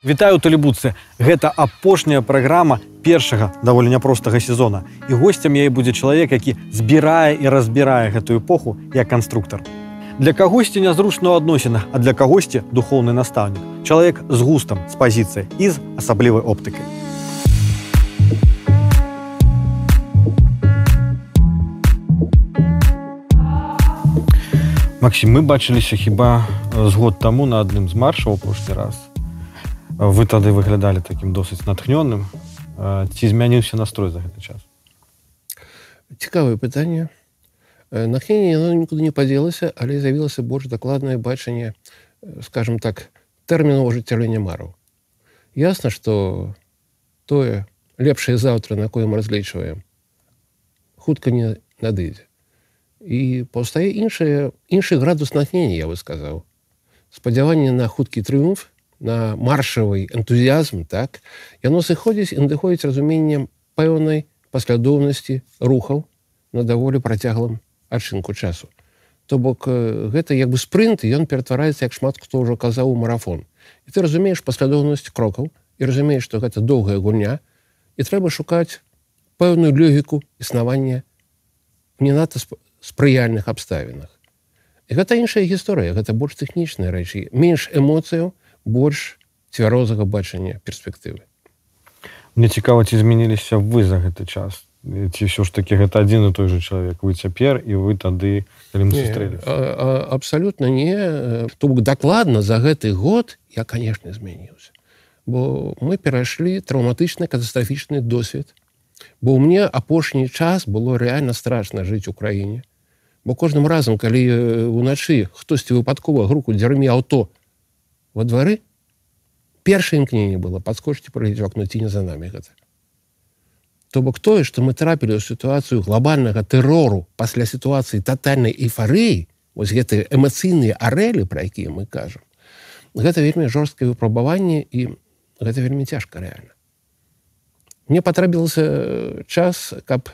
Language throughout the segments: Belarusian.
Вітаю талібуцы. Гэта апошняя праграма першага даволі няпростага сезона. І гостцем яе будзе чалавек які збірае і разбірае гэтую эпоху як канструктор для кагосьці нязручна адносіна а для кагосьці духоўны настаўнік. Чалавек з густам з пазіцыяй і з асаблівай оптыкай. Максім мы бачыліся хіба з год таму на адным з маршаў апошні раз вы тады выглядалі такім досыць натхнённым. Ці змяніўся настрой за гэты час? Цікавае пытанне. Нахненне яно нікуды не падзелася але з'явілася больш дакладнае бачанне скажем так тэрмінова жыццялення мараў. Ясна что тое лепшае заўтра на кое мы разлічваем хутка не надыдзе. І паўстае іншае іншы градус натхнення я бы сказаў. Спадзяванне на хуткі трыумф на маршавый энтузіазм так яно сыходзіць і надыходзіць разуменнем пэўнай паслядоўнасці рухаў на даволі працяглым адчынку часу то бок гэта як бы спрынт ён ператвараецца як шмат хто ўжо казаў у марафон і ты разумееш паслядоўнасць крокаў і разумееш што гэта доўгая гульня і трэба шукаць пэўную лёгіку існавання не надта спрыяльных абставінах. І гэта іншая гісторыя, гэта больш тэхнічныя рэчы, менш эмоцыяў, больш цвярозага бачання перспектывы. Мне цікава, ці змяніліся вы за гэты час. Ці ўсё ж такі гэта адзін і той жа чалавек? Вы цяпер і вы тады сустрэлі абсалютна не. То бок дакладна за гэты год я канешне змяніўся. Бо мы перайшлі траўматычны катастрафічны досвед. Бо мне апошні час было рэальна страшна жыць у краіне. Бо кожным разам калі уначы хтосьці выпадкова груку дзярмі аўто во двары першае імкненне было падскочыць праліць акно ці не за нами гэта. То бок тое што мы трапілі ў сітуацыю глобальнага тэрору пасля сітуацыі тотальнай эйфарыі вось гэтыя эмацыйныя арэлі пра якія мы кажам гэта вельмі жорсткае выпрабаванне і гэта вельмі цяжка рэальна. Мне патрабілася час каб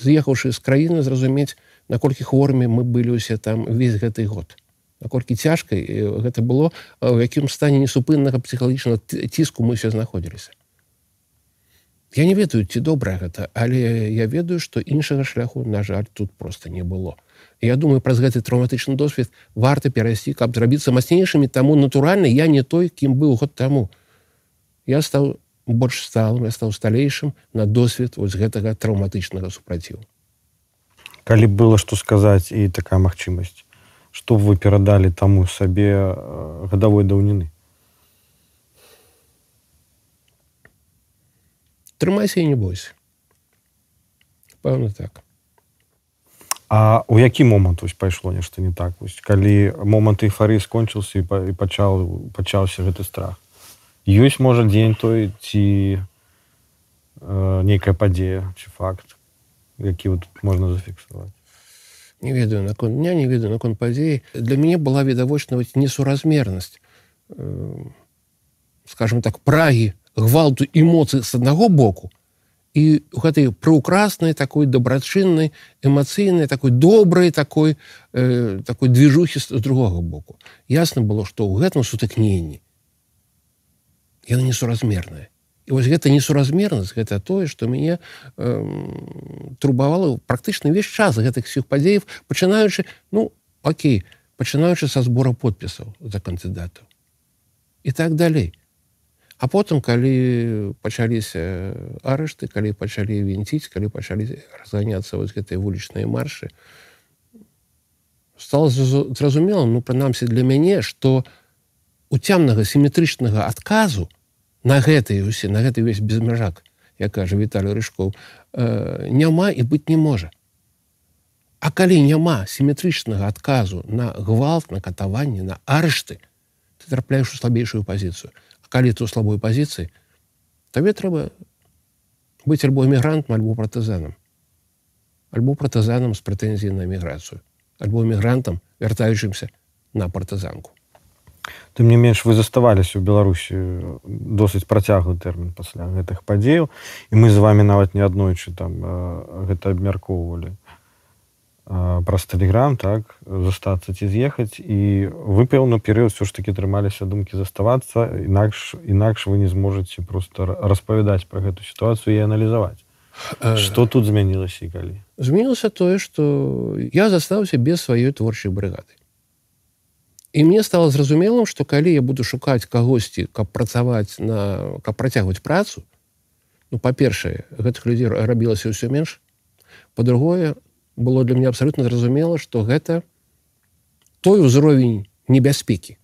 з'ехаўшы з краіны зразумець наколькі хворымі мы былі ўсе там увесь гэты год наколькі цяжкай гэта было в якім стане несупыннага псіхалагічнага ціску мы все знаходзіліся я не ведаю ці добра гэта але я ведаю што іншага шляху на жаль тут просто не было. Я думаю праз гэты траўматычны досвед варта перайсці каб зрабіцца мацнейшымі таму натуральна я не той кім быў год таму я стаў больш сталым я стаў сталейшым на досвед вось гэтага траўматычнага супраціву калі было што сказаць і такая магчымасць што вы перадалі таму сабе гадавой даўніны трымайся і не бойся. Пэўна так. А у які момант вось пайшло нешта не так? Вось калі момант эйфарыі скончыўся і пачаў пачаўся гэты страх. Ёсць можа дзень той ці э, нейкая падзея ці факт які вот можна зафіксаваць не ведаю наконт дня не ведаю наконт падзеі для мяне была відавочна несуразмернасць э, скажем так прагі гвалту эмоцый с аднаго боку і гэтай прыукраснай такой дабрачыннай эмацыйнай такой добрай такой э, такой движухі з другога боку. Ясна было што ў гэтым сутыкненні яна несуразмерная І вось гэта несуразмернасць гэта тое што мяне э, турбавала практычна ўвесь час гэтых сіх падзеяў пачынаючы ну Окей пачынаючы са збора подпісаў за кандыдатаў і так далей А потым калі пачаліся арышты калі пачалі вінціць калі пачалі разганяцца вось гэтай вулічныя маршы стало зразумела ну прынамсі для мяне што уцямнага сіметрычнага адказу на гэтай усе на гэты весь безмяжак я кажа Віталій рыжкоў э, няма і быць не можа. А калі няма сіметрычнага адказу на гвалт на катаванне на арышты ты трапляеш у слабейшую пазіцыю. А калі ты у слабой пазіцыі табе трэба быць альбо эмігрантам альбо партызанам. Альбо партызанам з прэтэнзіі на эміграцыю альбо эмігрантам вяртаючымся на партызанку тым не менш вы заставаліся ў беларусі досыць працяглы тэрмін пасля гэтых падзеяў і мы з вами нават не аднойчы там гэта абмяркоўвалі праз тэлеграм так застацца ці з'ехаць. І вы пэўны перыяд все ж таки трымаліся думкі заставацца. Інакш інакш вы не зможаце просто распавядаць про гэту сітуацыю і аналізаваць. Что тут змянілася і калі? змянілася тое что я застаўся без сваёй творчай брыгады і мне стало зразумелым что калі я буду шукаць кагосьці каб працаваць на каб працягваць працу ну па-першае гэтых людзей рабілася ўсё менш. По-другое было для меня абсолютно зразумела что гэта той узровень небяспекі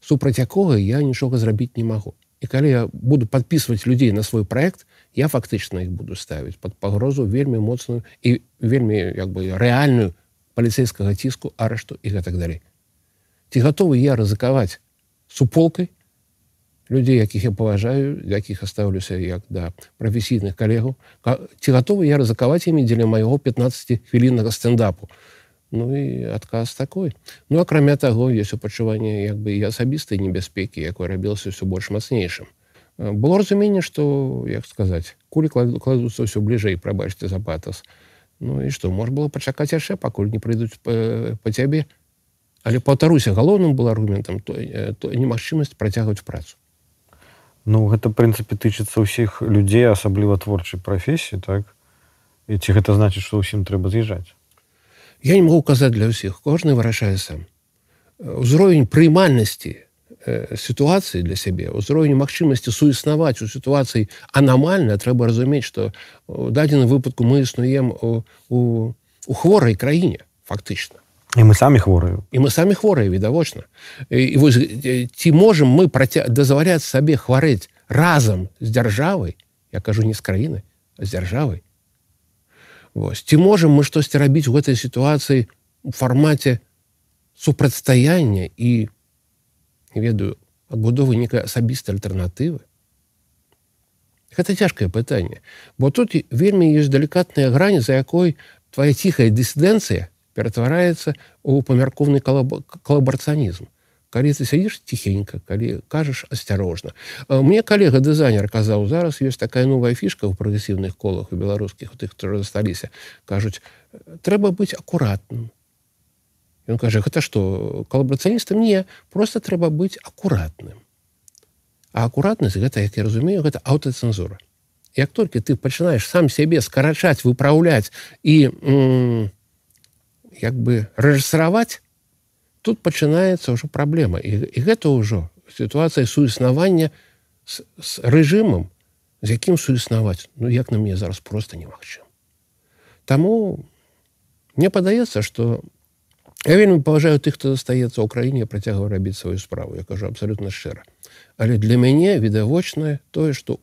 супраць якога я нічога зрабіць не магу. І калі я буду подписывать людзей на свой проект я фактычна их буду ставить под пагрозу вельмі моцную і вельмі як бы рэальную паліцейскага ціску арышту і гэтак далей ці гатовы я рызыкаваць суполкай людзей якіх я паважаю якіх оставлюся як да прафесійных калегаў ці гатовы я рызыкаваць імі дзеля майго 15 хвіліннага стендапу? Ну і адказ такой. Ну акрамя таго ёсць упачуванне як бы і асабістай небяспекі якой рабілася ўсё больш мацнейшым было разуменне что як сказаць кулі кладуцца ўсё бліжэй прабачце за патас Ну і што можа было пачакаць яшчэ пакуль не прыйдуць па, па цябе але паўтаруся галоўным был аргументам то, то немагчымасць працягваць працу. Ну гэта прынцыпе тычыцца ўсіх людзей асабліва творчай прафесіі так? І ці гэта значыць што ўсім трэба з'язджаць я не могу казаць для ўсіх кожны вырашае сам. Узровень прыймальнасці э, сітуацыі для сябе узровень магчымасці суіснаваць у сітуацыі анамальна трэба разумець што у дадзеным выпадку мы існуем у, у, у хворай краіне фактычна і мы самі хвораю і мы самі хворыя відавочна і вось ці можемм мы праця дазваляць сабе хварэць разам з дзяржавай я кажу не з краіны з дзяржавай Вось ці можемм мы штосьці рабіць у гэтай сітуацыі у фармаце супрацьстаяння і ведаю адбудовы некай асабістай альтэрнатывы гэта цяжкае пытанне бо тут вельмі ёсць далікатная грань за якой твоя ціхая дысідэнцыя ператвараецца у памяркоўны калабарцыянізм калі ты сядзіш ціхенька калі кажаш асцярожна. Мне калега дызайнер казаў зараз ёсць такая новая фішка ў прагрэсіўных колах у беларускіх у тых хто засталіся кажуць трэба быць акуратным Ён кажа гэта што калабрацыяністам не просто трэба быць акуратным а акуратнасць гэта як я разумею гэта аўтацэнзура як толькі ты пачынаеш сам сябе скарачаць выпраўляць і як бы рэжысараваць тут пачынаецца ўжо праблема і, і гэта ўжо сітуацыя суіснавання з, з рэжымам з якім суіснаваць ну як на мне зараз просто немагчым Таму мне падаецца что я вельмі паважаю тых хто застаецца ў краіне працягваў рабіць сваю справу. Я кажу абсолютно шчыра. Але для мяне відавочнае тое что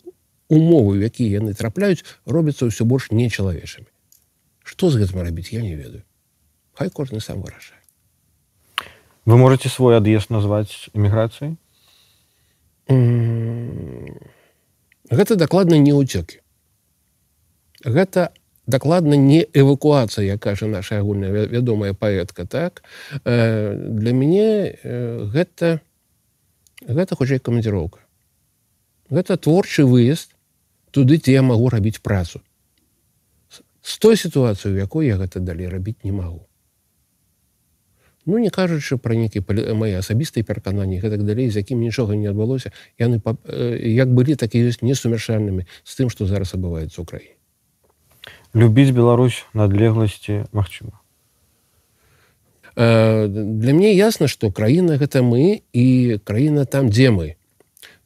умовы якія яны трапляюць робяцца ўсё больш нечалавечымі. Что з гэтым рабіць я не ведаю. Хай кожны сам вырашае. Вы можете свой ад'езд назваць эміграцыяй? Гэта дакладна не ўцёкі. Гэта дакладна не эвакуацыя як кажа наша агульная вядомая паэтка так? Э, для мяне э, гэта гэта хутчэй камандзіроўка. Гэта творчы выезд туды ці я магу рабіць працу. З той сітуацыю якой я гэта далей рабіць не магу. Ну не кажучы пра нейкі мае асабістыя перакананні гэтак далей з якім нічога не адбылося яны як былі так і ёсць несумяшальнымі з тым што зараз адбываецца ў краіне любіць Беларусь надлегласці магчыма. Для мне ясна што краіна гэта мы і краіна там дзе мы.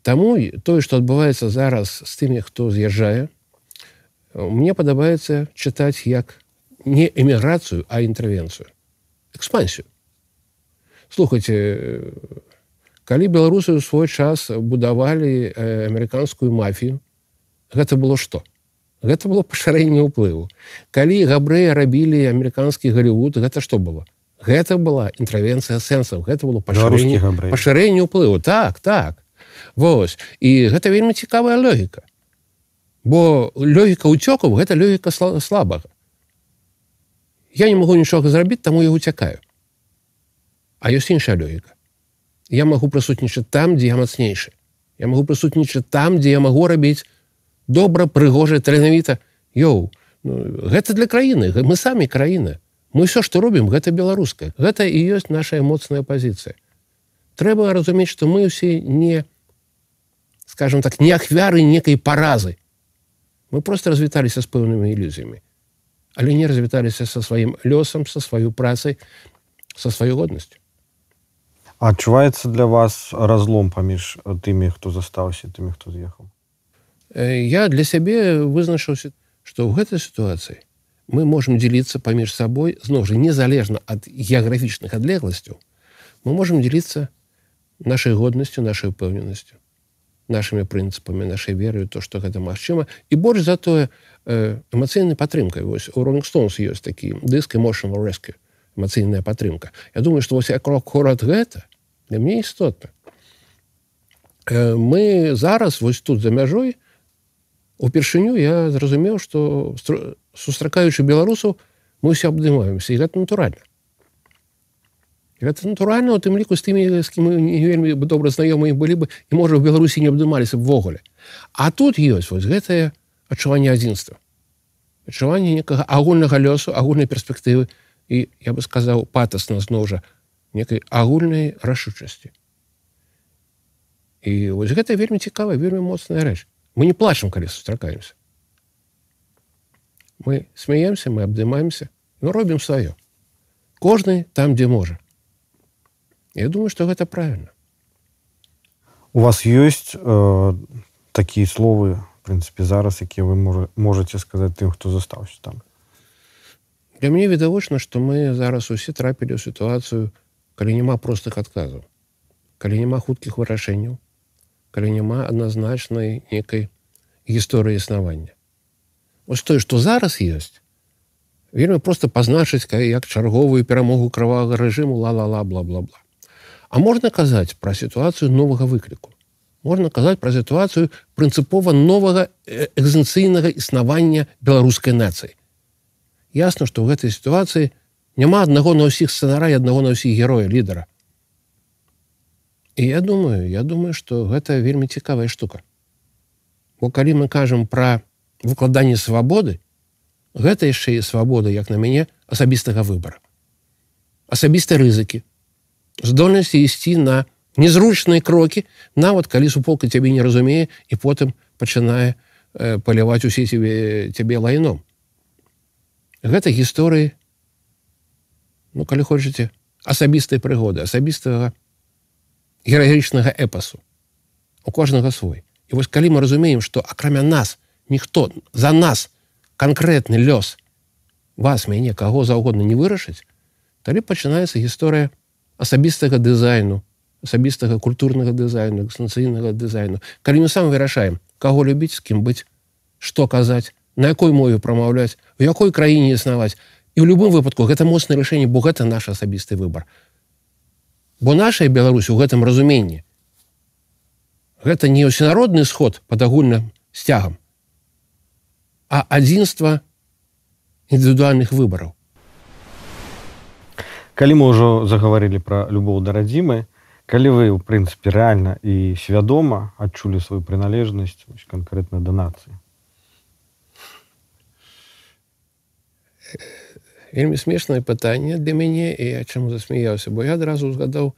Таму тое што адбываецца зараз з тымі хто з'язджае мне падабаецца чытаць як не эміграцыю а інтэрвенцыю экспансію слухайте калі беларусы ў свой час будавалі амерыканскую мафію гэта было что гэта было пашырэнне ўплыву. Калі габрэя рабілі амерыканскі галівуд гэта что было? Гэта была інтравенцыя сэнсаў гэта было пашырэнне пашырэнне ўплыву. Так так. Вось. І гэта вельмі цікавая логіка. Бо логіка ўцёкаў гэта логіка слабага. Я не могу нічога зрабіць таму я уцякаю. А ёсць іншая логіка. Я магу прысутнічаць там, дзе я мацнейшы. Я магу прысутнічаць там, дзе я магу рабіць добра прыгожа таленавіта. Йоу, ну, гэта для краіны мы самі краіны мы все что робім гэта беларускае. Гэта і ёсць наша моцная пазіцыя. Трэба разумець что мы усе не скажем так не ахвяры некай паразы. Мы просто развіталіся з пэўнымі ілюзіямі але не развіталіся со сваім лёсам со сваю працай со сваёй годнасцю. Адчуваецца для вас разлом паміж тымі хто застаўся тымі хто з'ехаў я для сябе вызначыўся што ў гэтай сітуацыі мы можемм дзеліцца паміж сабой зноў жа незалежна ад геаграфічных адлегласцяў мы можемм дзеліцца нашай годнасцю нашай упэўненасцю нашими прынцыпамі нашай верою то што гэта магчыма і больш за тое эмацыйнай падтрымкай вось у Ронг Стоунс ёсць такі дыск emotional rescue эмацыйная падтрымка Я думаю што вось я крок хорад гэта для мне істотна мы зараз вось тут за мяжой упершыню я зразумеў што сустракаючы беларусаў мы ўсе абдымаемся і гэта натуральна. Гэта натуральна у тым ліку з тымі з кім мы не вельмі бы добра знаёмыя былі бы і можа в беларусі не абдымаліся ввогуле а тут ёсць вось гэтае адчуванне адзінства. Адчуванне некага агульнага лёсу агульнай перспектывы і я бы сказаў патасна зноў жа некай агульнай рашучасці. І вось гэта вельмі цікавая вельмі моцная рэч мы не плачем калі сустракаемся мы смеемся мы абдымаемся но робім сваё кожны там дзе можа я думаю что гэта правильно. У вас ёсць э, такія словы прынцыпе зараз якія вы можете сказаць тым хто застаўся там? Для мне відавочна что мы зараз усе трапілі ў сітуацыю калі няма простых адказаў калі няма хуткіх вырашэнняў калі няма адназначнай некай гісторыі існавання ось тое што зараз ёсць вельмі просто пазначыць як чарговую перамогу крывага рэжыму ла ла ла бла бла бла а можна казаць пра сітуацыю новага выкліку? Можна казаць пра сітуацыю прынцыпова новага экзенцыйнага існавання беларускай нацыі. Ясна што ў гэтай сітуацыі няма аднаго на ўсіх сцэнарай аднаго на ўсіх героя лідара і я думаю я думаю что гэта вельмі цікавая штука. Бо калі мы кажам пра выкладанне свабоды гэта яшчэ і свабода як на мяне асабістага выбора асабістай рызыкі здольнасці ісці на незручныя крокі нават калі суполка цябе не разумее і потым пачынае э, паляваць усе цябе цябе лайном. Гэта гісторыі ну калі хочаце асабістай прыгоды асабістага гераічнага эпасу у кожнага свой. І вось калі мы разумеем што акрамя нас ніхто за нас канкрэтны лёс вас мяне каго заўгодна не вырашыць тады пачынаецца гісторыя асабістага дызайну асабістага культурнага дызайну экстанцыйнага дызайну калі мы сам вырашаем каго любіць з кім быць што казаць на якой мове прамаўляць у якой краіне існаваць і ў любым выпадку гэта моцнае рашэнне бо гэта наш асабісты выбор бо наша Беларусь у гэтым разуменні. Гэта не ўсенародны сход под агульным сцягам а адзінства індывідуальных выбараў. Калі мы ўжо загаварылі пра любоў да радзімы калі вы у прынцыпе рэальна і свядома адчулі сваю прыналежнасць канкрэтна да нацыі вельмі смешнае пытанне для мяне і я чаму засмяяўся бо я адразу узгадаў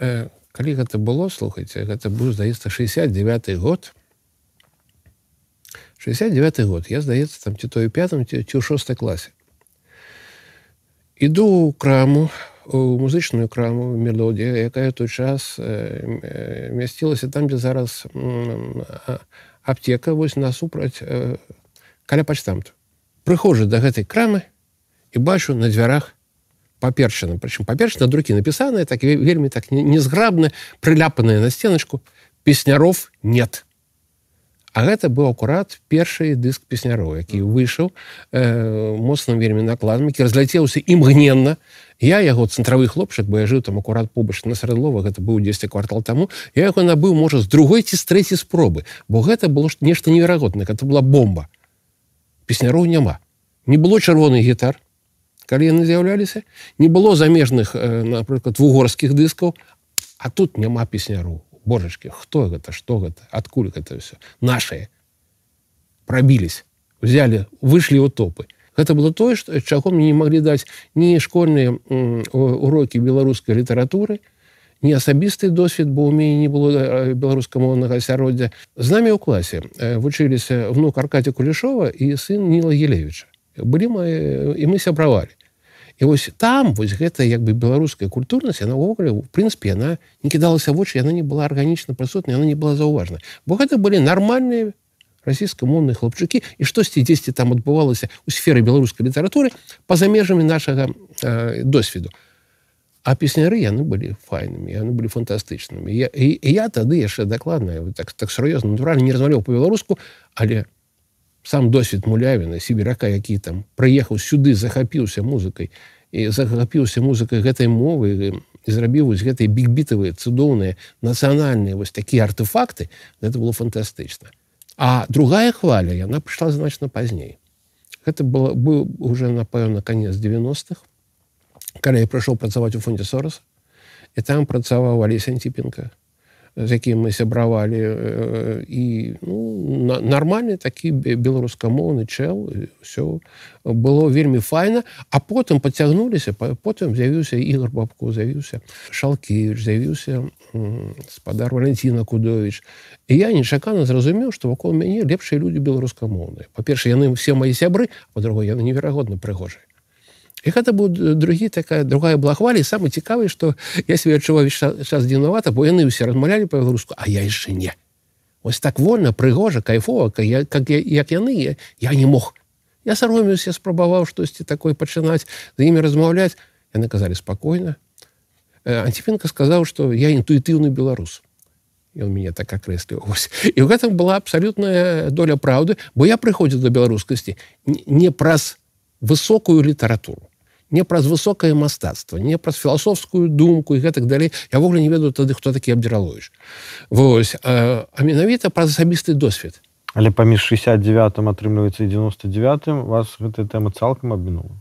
э, калі гэта было слухайце гэта быў здаецца 69 год. 69 год я здаецца там ці той пятым ці ў шостой класе. Іду ў краму у музычную краму мелодія якая той час э, мясцілася там дзе зараз э, аптека вось насупраць э, каля пачтамту. Прыхожу да гэтай крамы і бачу на дзвярах паперчана прычым паперч на друкі напісаныя так вельмі так незграбна прыляпаныя на сценачку песняров нет а гэта быў акурат першы дыск песняров які выйшаў э, моцным вельмі накладам які разляцеўся імгненна я яго цэнтравы хлопчык бо я жыў там акурат побач на сярэдлова гэта быў 10 квартал таму я яго набыў можа з другой ці з трэці спробы бо гэта было нешта неверагодна это была бомба. Песняров няма не было чырвоны гітар калі яны з'яўляліся не было замежных э, напрыклад вугорскіх дыскаў а тут няма песняру божачки хто гэта что гэта адкуль гэта все наши пробілись взяли выйшлі ў топы гэта было тое што чаго мне не маглі даць ні школьныя урокі беларускай літаратуры не асабісты досвед бо ў мяне не было беларускамоўнага асяроддзя з намі ў класе вучыліся внук аркадзя кулішова і сын ніла елевича былі мы і мы сябравалі І вось там вось гэта як бы беларуская культурнасць яна ўвогуле в прынцыпе яна не кідалася вочы яна не была арганічна прысутна яна не была заўважна бо гэта былі нармальныя расійскамоўныя хлопчыкі і штосьці дзесьці там адбывалася у сферы беларускай літаратуры па-за межамі нашага э, досведу а песняры яны былі файнымі яны былі фантастычнымі я, і, і я тады яшчэ дакладна так так сур'ёзна натуральна не размаўляў по-беларуску але сам досвед мулявіна сібірака які там прыехаў сюды захапіўся музыкай і захапіўся музыкай гэтай мовы і зрабіў вось гэтыя бігбітавыя цудоўныя нацыянальныя вось такія артефакты это было фантастычна А другая хваля яна прыйшла значна пазней. Гэта было быў уже напэўна конец 90-х, калі я прыйшоў працаваць у фондзе сораса і там працаваў Алесь Антипенко, з якім мы сябравалі і ну, нармальны такі беларускамоўны чэл все было вельмі файна а потым пацягнуліся потым з'явіўся ігор бабку з'явіўся шалкевич з'явіўся спадар валентина кудович і я нечакана зразумеў што вакол мяне лепшыя людзі беларускамоўныя па-перша яны все мои сябры по-другой яны неверагодна прыгожыя і гэта быў другі такая другая была хваля самы цікавы што я себе адчуваю час дзінавата бо яны ўсе размалялі па-беларуску а я яшчэ не. Ось так вольна прыгожа кайфова я как я, як яны я, я не мог. Я сароміўся спрабаваў штосьці такой пачынаць за імі размаўляць. Яны казалі спакойна. Антипенко сказаў што я інтуітыўны беларус. Мяне так акрэсліваў і ў гэтым была абсалютная доля праўды бо я прыходзіў да беларускасці не праз высокую літаратуру не праз высокае мастацтва не праз філасофскую думку і гэтак далей. Я вогуле не ведаю тады хто такі абдзіралуеш Вось а, а менавіта праз асабісты досвед. Але паміж 69 атрымліваецца 99 вас гэтая тэма цалкам абмінула.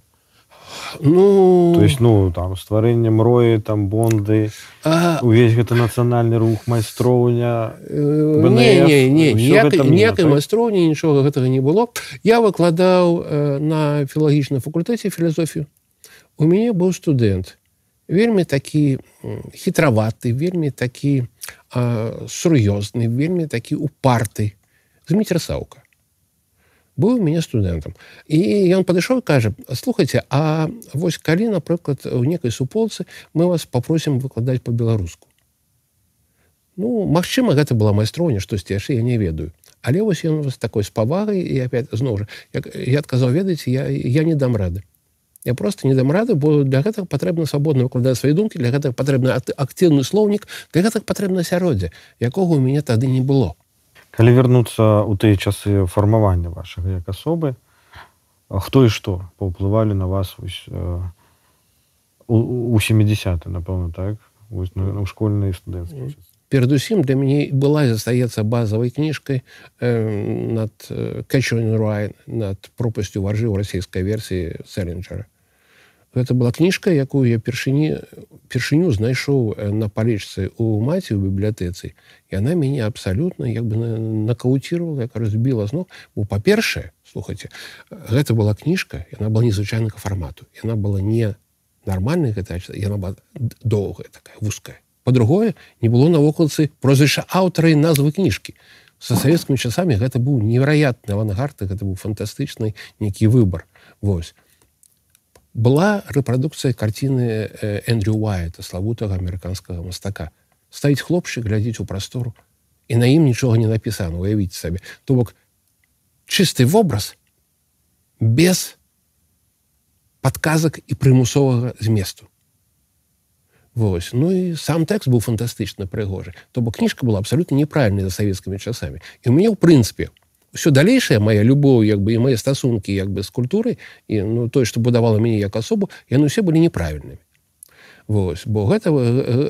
Ну то есть ну там стварэнне мроі там бонды а... увесь гэта нацыянальны рух майстроўня ніякай майстроўні нічога гэтага не было. Я выкладаў э, на філагічным факультэце філасофію у мяне быў студэнт вельмі такі хітраваты вельмі такі сур'ёзны вельмі такі упарты зміцер саўка быў мяне студэнтам і ён падышоў кажа слухайте А вось калі напрыклад у некай суполцы мы вас попросім выкладаць по-беларуску Ну Мачыма гэта была майстроўня штосьці яшчэ я не ведаю. Але вось ён вас такой з павагай і опять зноў жа як я адказаў ведаеце я я не дам рады я просто не дам рады бо для гэтага патрэбна свабодна выкладаць свае думкі для гэтага патрэбна актыўны слоўнік для гэтага патрэбна асяроддзе якога у мяне тады не было. Калі вярнуцца ў тыя часы фармавання вашага як асобы хто і што паўплывалі на вас вось, э, у 70 напэўна так? Вось, на, на школьнай студэнцкі перадусім для мяне была застаецца базавай кніжкай э, над качрайн над пропасцю варжы ў расійскай версіі селенджера гэта была кніжка якую я першыні першыню знайшоў э, на палічцы у маці ў бібліятэцы. Яна мяне абсалютна як бы накаўцівала як разбіла зноў бо па-першае слухайте гэта была кніжка яна была незвычайнага фармату. Яна была не нармальная гэта яна была доўгая такая вузкая. По-другое не было навокалцы прозвішча аўтара і назвы кніжкі. Са савецкімі часамі гэта быў невероятны авангард гэта быў фантастычны нейкі выбор восьось была рэпрадукцыя карціны Эндрю Уайта славутага амерыканскага мастака. Ставіць хлопчык глядзець у прастору і на ім нічога не напісана уявіць сабе то бок чысты вобраз без падказак і прымусовага зместу Вось. Ну і сам тэкст быў фантастычна прыгожы то бок кніжка была абсалютна неправільнай за савецкімі часамі і у мяне ў прынцыпе все далейшая моя любоў як бы і мои стасункі як бы з культурай і ну тое что будавала мяне як асобу яны усе былі неправільнымі Вось бо гэта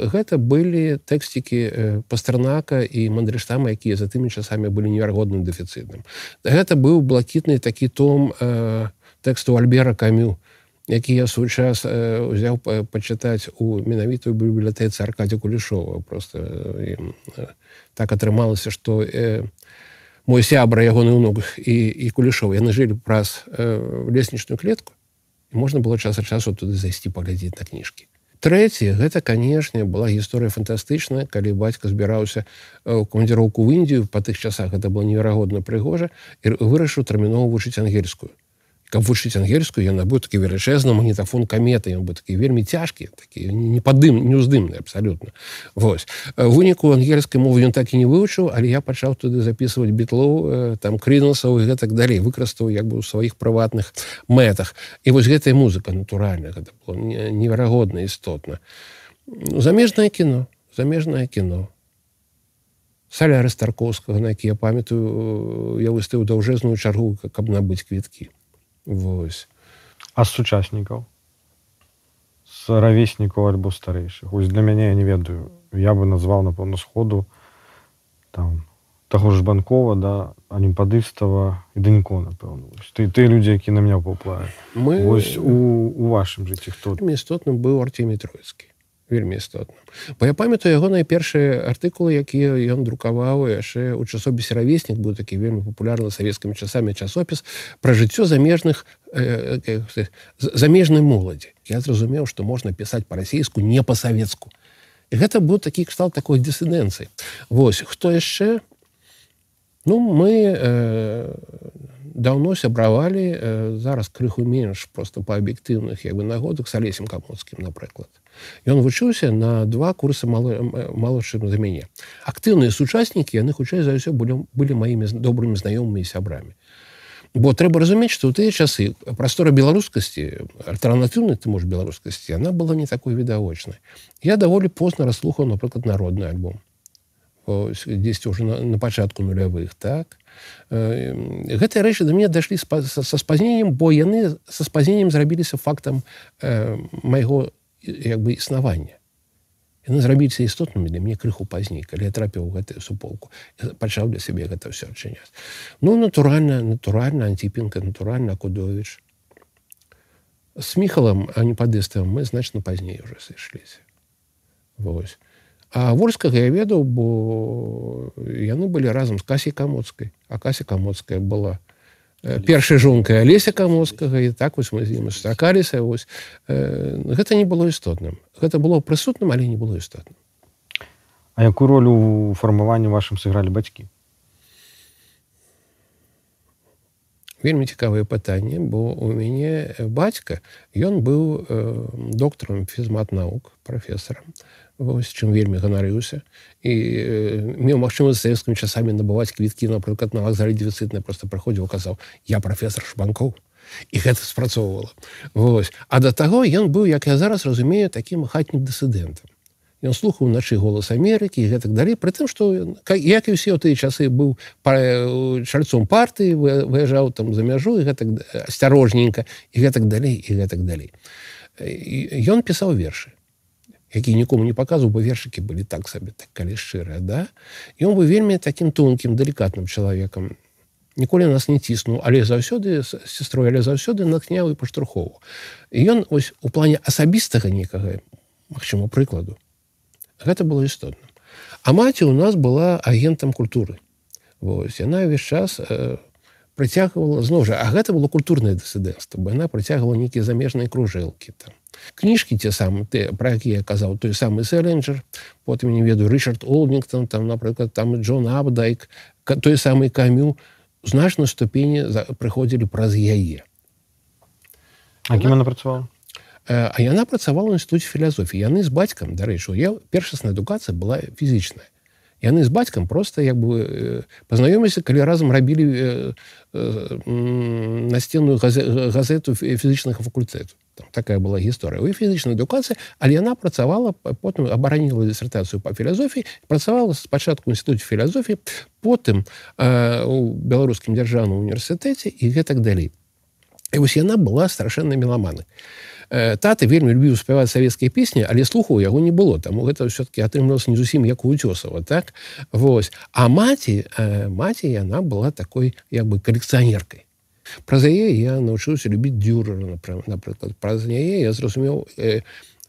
гэта былі тэксцікі пастарнака і мандрыштама якія за тымі часамі былі неверагодным дэфіцытным. Гэта быў блакітны такі том э, тэксту альбера камю які я свой час узяў пачытаць у менавітую бібліятэцы аркадзя кулішова просто э, так атрымалася что э, мой сябра ягоны ўнук і, і кулішоў яны жылі праз э, леснічную клетку і можна было час часу туды зайсці паглядзець на кніжкі Трэці гэта канешне была гісторыя фантастычная калі бацька збіраўся ў камандзіроўку ў індію па тых часах гэта было неверагодна прыгожа і вырашыў тэрмінова вучыць ангельскую каб вучыць ангельскую яна быў такі велічэзны магнітафон каметы ён бы такі вельмі цяжкі такі не падым неуздымны абсалютна Вось выніку ангельскай мовы ён так і не вывучыў але я пачаў туды записывать бітлоў там крынасаў і гэтак далей выкарыстаў як бы у сваіх прыватных мэтах. І вось гэтая музыка натуральна гэта было неверагодна істотна замежнае кіно замежнае кіно саляры старковскага на які я памятаю я выстаю даўжэзную чаргу каб набыць квіткі Вось. А з сучаснікаў? З равеснікаў альбо старэйшых? Ось для мяне я не ведаю. Я бы назваў напэўна сходу там таго ж банкова да анімпадыстава і данько напэўна. Ты ты людзі які на меня паўплаюць мы ось у, у вашым жыцці хто? істотным быў артемій троцкі вельмі істотна бо я памятаю яго найпершыя артыкулы якія ён друкаваў яшчэ ў часопісе равеснік быў такі вельмі папулярны савецкімі часамі часопіс пра жыццё замежных э, э, замежнай моладзі я зразумеў што можна пісаць па-расійску не па-савецку гэта быў такі кшталт такой дысідэнцыі Вось хто яшчэ ну мы э, даўно сябравалі э, зараз крыху менш просто па аб'ектыўных як бы нагодах с алесем камоцкім напрыклад Ён вучыўся на два курсы малодшым за мяне. Актыўныя сучаснікі яны хутчэй за ўсё былі, былі маімі добрымі знаёмымі сябрамі. Бо трэба разумець, што ў тыя часы прастора беларускасці альтэрнатыўнай ты можаш беларускасці она была не такой відавочнай. Я даволі позна расслухаў, напрыклад народны альбом дзесьці ўжо на, на пачатку нулявых так. Э, гэтыя рэчы да мяне дайшлі са спазненнем, бо яны са спазненнем зрабіліся фактам э, майго як бы існавання яны зрабіцца істотнымі для мне крыху пазней калі я трапіў гэтую суполку. Пачаў для сябе гэта ўсё адчыняць. Ну натуральна натуральна антипінка натуральна кудович с міхалам а не падыставым мы значна пазней уже сышліся. Вось. а вольскага я ведаў бо яны былі разам з касей камоцкай. А кася камоцкая была першай жонкай алеся камоскага і так вось мы з ім стакаліся вось э, гэта не было істотным. Гэта было прысутным але не было істотным. А якую ролю у фармаванні вашым сыгралі бацькі вельмі цікавае пытанне бо у мяне бацька ён быў э, доктарам фізмат навук прафесарам. Вось чым вельмі ганарыўся. І э, меў магчымасць савецкімі часамі набываць квіткі напрыклад на вакзале дефіцытна просто праходзіў казаў я прафесор шбанкоў і гэта спрацоўвала. Вось. А да таго ён быў як я зараз разумею такім хатнім дысідэнтам Ён слухаў начы голас Амерыкі і гэтак далей. Пры тым што як і ўсе ў тыя часы быў чальцом партыі выязджаў там за мяжу і гэтак асцярожненька і гэтак далей і гэтак далей. Ён пісаў вершы які нікому не паказваў бы вершыкі былі так сабе так калі шчырыя да? Ён бы вельмі таким тонкім далікатным чалавекам. Ніколі нас не ціснуў але заўсёды сестрой але заўсёды натхняў і паштурхову ён ось у плане асабістага некага магчыма прыкладу гэта было істотна. А маці у нас была агентам культуры. Вось яна ўвесь час э, прыцягвала зноў жа а гэта было культурнае дысідэнцтва бо яна прыцягвала нейкія замежныя кружэлкі там. Кніжкі те самы ты про які я казаў той самы сэрэнджер потым не ведаю ричард олднінгтон там напрыклад там Джон абдайк той самы камю значной ступені прыходзілі праз яе. Она працавала а яна працавала інстытуце філазофіі яны з бацькам дарэчы я першасная адукацыя была фізічная яны з бацькам просто як бы э, пазнаёміліся калі разам рабілі э, э, насценную газету фізычнага факультэту там такая была гісторыя у фізічнай адукацыі але яна працавала потым абараніла дысертацыю по філазофіі працавала спачатку інстытуце філазофіі потым э, у беларускім дзяржаўным універсітэце і гэтак далей і вось яна была страшэнна меламаны Э, таты вельмі любіў спяваць савецкія песні але слуху яго не было. Там гэта все-таки атрымлівалася не зусім як уцёсава так? Вось. А маці э, маці яна была такой як бы калекцыянеркай. Праз яе я навучыўся любіць дюрера напрыклад. Праз яе я зразумеў э,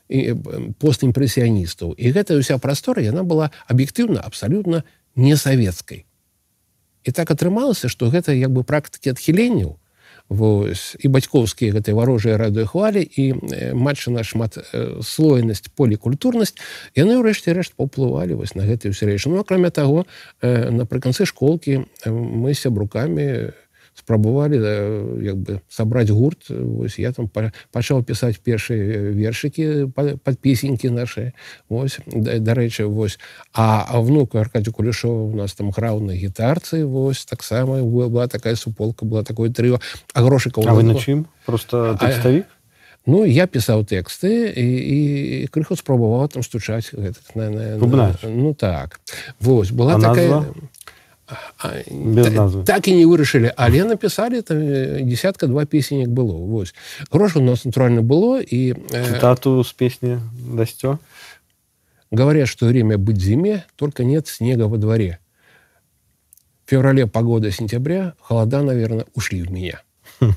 постімпрэсіяністаў і гэта ўся прастора яна была аб'ектыўна абсалютна не савецкай і так атрымалася што гэта як бы практыкі адхіленняў вось і бацькоўскія гэтай варожыя радыёхвалі і матчы на шмат слойнасць полікультурнасць. Яны ўрэшце рэшт паўплывалі вось на гэтую сярэйшу ну акрамя таго напрыканцы школкі мы сябрукамі спрабавалі як бы сабраць гурт. Ось я там пачаў пісаць першыя вершыкі под песенькі наши. Ось дарэчы вось а внука аркадзю кулішова у нас там граў на гітарцы вось таксама была такая суполка была такое трыо а грошыкаў вы на чым просто тэкставі Ну я пісаў тэксты і, і крыху спрабаваў там стучаць гэта, на, на, на, ну так. Вось была а такая назва? так і не вырашылі але напісалі там десятка два песенек было вось грош у нас натуральна было і тату з песні дасцё говорят что время быть зиме только нет снега во дворе в феврале погода сентября холода наверное ушли в меня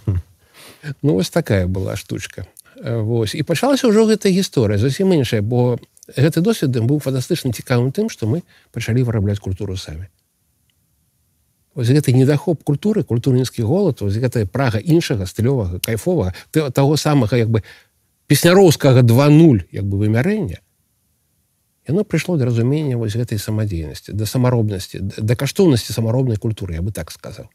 ну вось такая была штучка Вось і пачалася ўжо гэта гісторыя зусім іншая бо гэты досвед быў фантастычна цікавым тым што мы пачалі вырабляць культуру самі Вось гэты недахоп культуры культурніцкі голад вось гэтая прага іншага стылёвага кайфовага таго самага як бы песняроўскага 20 як бы вымярэння яно прыйшло да разумення вось гэтай самадзейнасці да самаробнасці да каштоўнасці самаробнай культуры я бы так сказаў.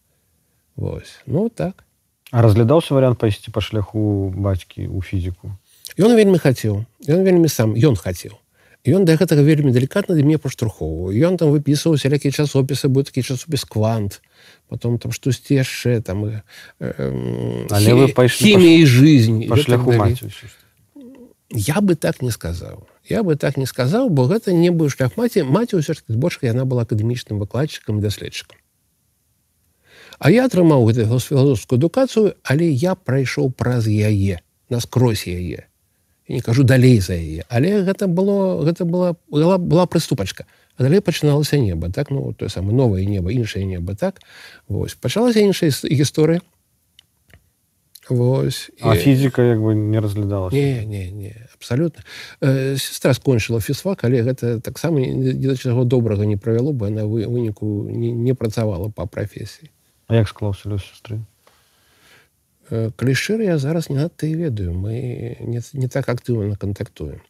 Вось ну так. А разглядаўся варыянт пайсці па шляху бацькі ў фізіку? Ён вельмі хацеў ён вельмі сам ён хацеў ён да гэтага вельмі далікатна для мне паштурхоўваў ён там выпісваў сялякія часопісы быў такі часопіс квант потом там штосьці яшчэ там э, э, але вы пайшлі хіміі жизнь па шляху я бы так не сказаў я бы так не сказаў бо гэта не быў шлях маці маці ўсё ж збольшка яна была акадэмічным выкладчыкам даследчыкам А я атрымаў гэтую філософскую адукацыю але я прайшоў праз яе наскрозь яе не кажу далей за яе. Але гэта было гэта была была, была прыступачка. Далей пачыналася неба так? Ну то самое новое неба іншае неба так? Вось. Пачалася іншая гісторыя. Вось а і... фізіка як бы не разглядала не, не, не абсолютно э, сестра скончыла фізфак але гэта таксама да чаго добрага не правяло бы на выніку не, не працавала по прафесіі. А як склаўся лёс сестры калі шчыра я зараз не надта і ведаю. Мы не, не так актыўна кантактуем.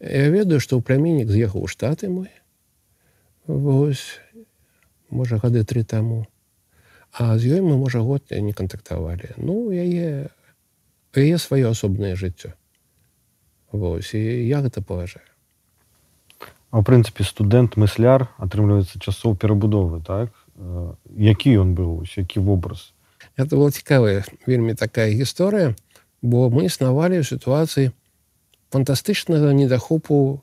Я ведаю што ў пляміннік з'ехаў у штаты мой. Вось можа гады тры таму. А з ёй мы можа год не кантактавалі. Ну яе яе сваё асобнае жыццё. Вось і я гэта паважаю. У прынцыпе студэнт мысляр атрымліваецца часоў перабудовы так? Які ён быў які вобраз это была цікавая вельмі такая гісторыя бо мы існавалі ў сітуацыі фантастычнага недахопу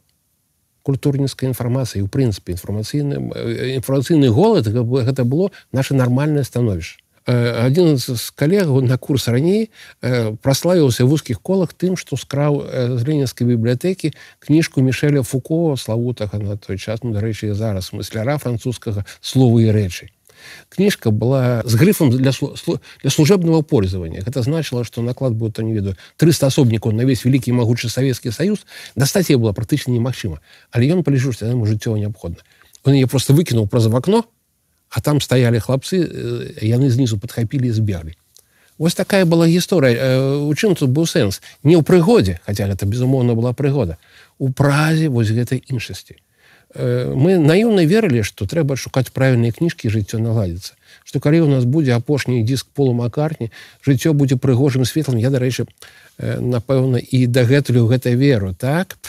культурніцкай інфармацыі. У прынцыпе інфармацыйным інфармацыйны голад гэта было наше нармальнае становішча. Один з калегаў на курс раней праславіўся вузкіх колах тым што скраў з ленінскай бібліятэкі кніжку мішеля фукова славутага на той час ну, дарэчы зараз мысляра французскага словы і рэчы кніжка была з грыфом для, для служебного пользования это значило что наклад будет то не ведаю 300 асобнікаў на весь вялікі могучы Савецкі союз дастаць было практычна немагчыма але ён полежу что ему жыццё неабходна он ее просто выкінул праз в окно а там стаялі хлапцы яны знізу подхапілі збеглі Вось такая была гісторыя у чым тут быў сэнс не ў прыгодзе хотя гэта безумоўна была прыгода у празе вось гэтай іншасці Мы наіўна верылі што трэба шукаць правільныя кніжкі жыццё наладзіцца што калі у нас будзе апошні диск полу макарні жыццё будзе прыгожым светлым я дарэчы напэўна і дагэтулю гэта веру так?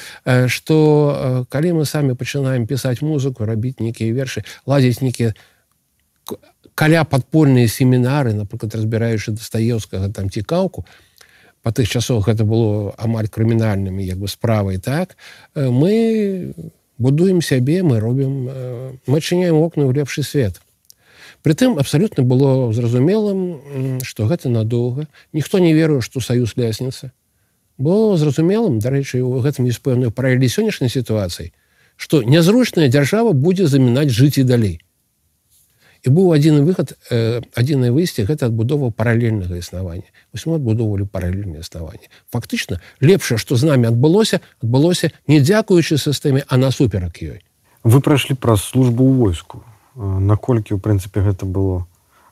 Что калі мы самі пачынаем пісаць музыку рабіць нейкія вершы ладзіць нейкія каля падпольныя семінары напрыклад разбіраючы дастаеўскага там цікаўку по тых часах гэта было амаль крымінальнымі як бы справай так? Мы не будуем сябе мы робім мы адчыняем окна ў лепшы свет. Притым абсалютна было зразумелым что гэта надоўга. Ніхто не верыў что саюз лясніца. Было зразумелым дарэчы у гэтым есть пэўную паралелі сённяшняй сітуацыі что нязручная дзяржава будзе замінаць жыць і далей і быў адзіны выхад э, адзінае выйсце гэта адбудова паралельнага існавання вось мы адбудоўвалі паралельнае існаванне фактычна лепшае што з намі адбылося адбылося не дзякуючы сістэме а насуперак ёй. Вы прайшлі праз службу ў войску. Наколькі у прынцыпе гэта было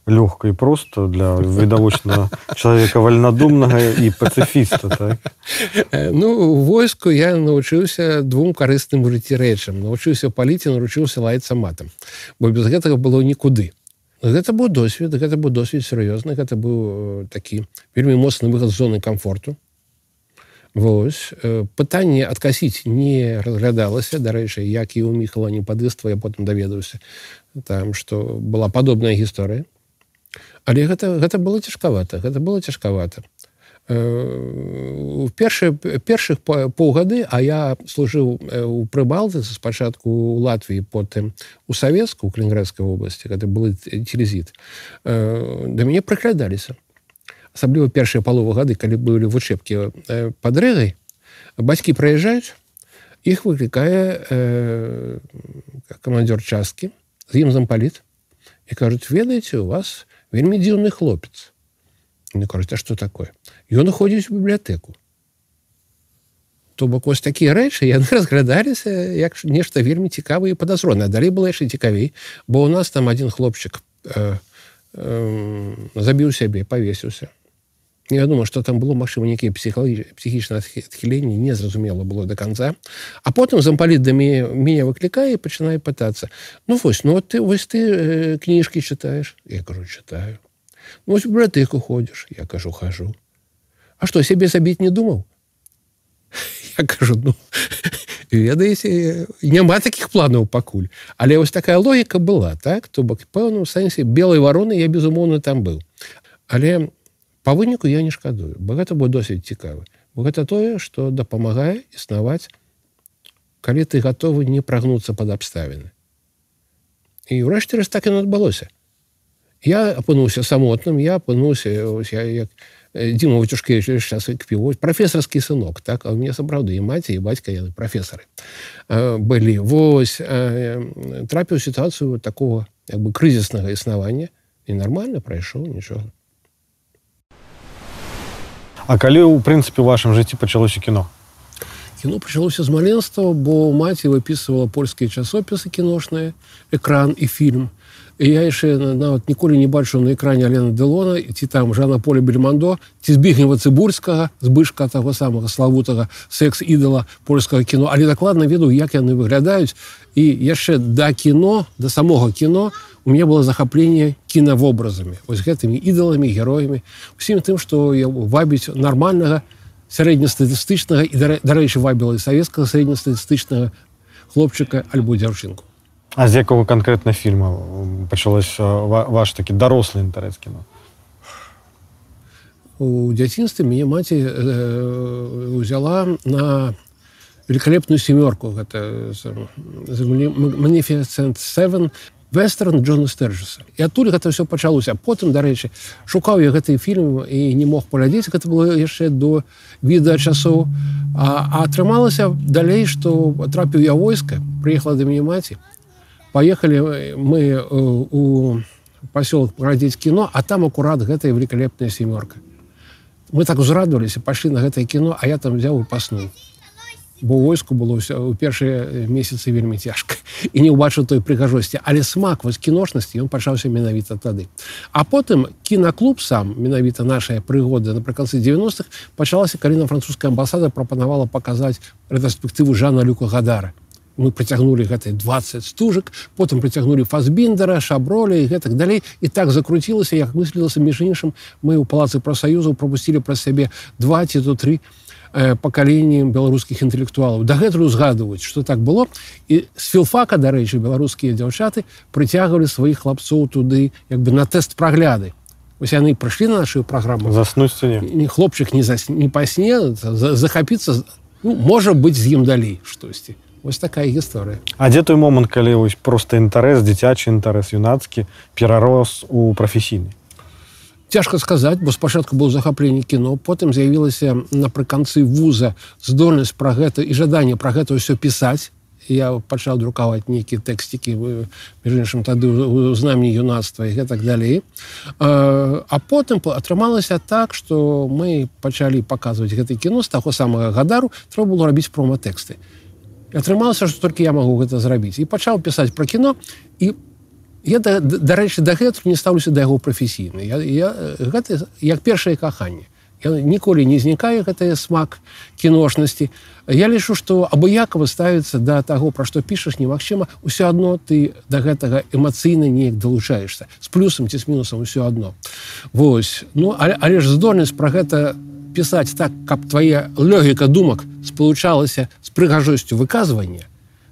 лёгка і просто для відавочна чалавека вальнадумнага і пацыфіста так? ну войску я навучыўся двум карысным у жыцці рэчам. Навучыўся паліце наручыўся лаецца матам бо без гэтага было нікуды. Гэта быў досвед гэта быў досвед сур'ёзны гэта быў такі вельмі моцны выхад зоны комфорту Вось пытанне адкасіць не разглядалася. Дарэчы як і у міхала не падыства я потым даведаўся там што была падобная гісторыя але гэта гэта было цяжкавата гэта было цяжкавата. У першы першых паўгады а я служыў у прыбалцы спачатку у латвіі потым у савецку у калінградскай вобласці гэта был телезіт да мяне прыглядаліся. Асабліва першыя паловы гады калі былі вучэбкі под рэгай бацькі праязджаюць іх выклікае э, камандзёр часткі з ім зампаліт і кажуць ведаеце у вас вельмі дзіўны хлопец. Не кажуць а что такое? Ён уходзіць у бібліятэку то бок вось такія рэчы яны разглядаліся як нешта вельмі цікавы і падазрона далей было яшчэ цікавей бо у нас там один хлопчык э, э, забіў сябе павесіўся Я думаю что там было магчыма нейкія псіхалагі псіхічна адхіленні незразумела было до конца. А потым зампаліт да мяне мяне выклікае пачынае пытацца ну вось ну вот ты вось ты э, кніжкі чытаеш я кажу читаю ну, вось бібліятэку ходзіш я кажу хожу А что сябе забіць не думаў я кажу ну ведаеце няма таких планаў пакуль але вось такая логіка была так? То бок пэўным сэнсе белой вароны я безумоўна там быў але по выніку я не шкадую бо гэта будет досыць цікавы бо гэта тое что дапамагае існаваць калі ты готовы не прагнуцца под абставіны і ўрэшце раз так і адбылося я апынуўся самотным я апынуўся я як Дзіма Вацюшкевич сейчас піў прафесарскі сынок так а мне сапраўды і маці і бацька яны прафесары былі вось трапіў сітуацыю такого як бы крызіснага існавання і нормально прайшоў нічога А калі ў прынцыпе вашым жыцці пачалося кіно? Кіно пачалося з маленства бо маці выпісывала польскія часопісы кіношныя экран і фільм і я яшчэ нават ніколі не бачыў на экране алена дэлона ці там жана поле бельмандо ці збігнева цыбурскага збышка таго самага славутага секс ідала польскага кіно але дакладна ведаю як яны выглядаюць і яшчэ да кіно да самога кіно у меня было захапленне кінавобразамі ось гэтымі ідоламі героямі усім тым што я вабіць нармальнага сярэднестатыстычнага і дарэчы вабіла і савецкага сярэднестатыстычнага хлопчыка альбо дзяўчынку А з якого канкрэтна фільма пачалось ваш такі дарослы інтарэс кіно? У дзяцінстве мяне маці э, узяла на великолепную семёрку гэта манифесент 7 вестерн Джона стерджуса і адтуль гэта все пачалося. Потым дарэчы шукаў я гэты фільм і не мог паглядзець. Гэта было яшчэ до відэа часоў. А атрымалася далей што трапіў я войска прыехала да мяне маці поехали мы у пасёлак паглядзець кіно а там акурат гэтая великолепная семёрка мы так узрадваліся пайшлі на гэтае кіно а я там взяў і паснуў бо войску было ўсё у першыя месяцы вельмі цяжка. І не ўбачыў той прыгажосці. Але смак вось кіношнасці ён пачаўся менавіта тады. А потым кінаклуб сам менавіта нашая прыгода напрыканцы 90-х пачалася калі на французская амбасада прапанавала паказаць рэтраспектыву жана люка гадара мы прыцягнули гэтай 20 стужак потым прыцягнули фасбіндера шаброля і гэтак далей. І так закруцілася як мыслілася між іншым мы ў палацы прафсаюзаў пропусцілі праз сябе два ці то три Э, пакаленнем беларускіх інтэлектуалаў. Дагэтуль узгадваюць что так было. І з філфака дарэчы беларускія дзяўчаты прыцягвалі сваіх хлапцоў туды як бы на тэст прагляды. Ось яны прыйшлі на нашу праграму. Заснуць не, не хлопчык не зас... не пасне захапіцца ну, можа быць з ім далей штосьці ось такая гісторыя. А дзе той момант калі вось просто інтарэс дзіцячы інтарэс юнацкі перарос у прафесійны? Цяжка сказаць бо спачатку был захапленне кіно потым з'явілася напрыканцы вуза здольнасць пра гэта і жаданне пра гэта ўсё пісаць. Я пачаў друкаваць нейкія тэксцікі іншым тады з намі юнацтва і гэтак далей. А потым атрымалася так что мы пачалі паказваць гэты кіно з таго самага гадару трэба было рабіць проматэксты атрымалася што толькі я магу гэта зрабіць. І пачаў пісаць пра кіно і я дарэчы дагэтуль не стаўлюся да яго прафесійна. Я, я гэта як першае каханне. Я ніколі не знікае гэтая смак кіношнасці. Я лічу што абыякова ставіцца да таго пра што пішаш немагчыма. Ўсё адно ты да гэтага эмацыйна неяк далучаешься з плюсам ці з мінусам усё адно. Вось. Ну але, але ж здольнасць пра гэта пісаць так каб твоя лёгіка думак спалучалася з прыгажосцю выказвання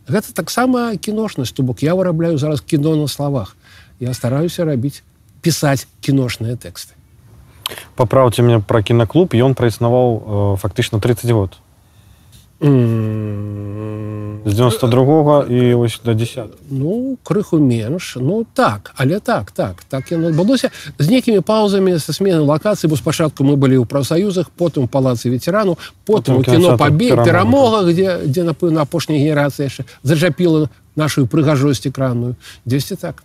гэта таксама кіношнасць то бок я вырабляю зараз кіно на словах. Я стараюся рабіць пісаць кіношныя тэксты. Папраўце мне пра кінаклуб ён праіснаваў э, фактычна 30 год з 92 і ось до 10 ну крыху менш. Ну так але так так так яно адбылося. З нейкімі паузамі са смены лакацыі бо спачатку мы былі ў прафсаюзах потым палацы ветерану потым у кіно пабе перамога. где дзе напэўна апошняя генерацыя яшчэ зачапіла нашу прыгажосць экранную. Дзесьці так.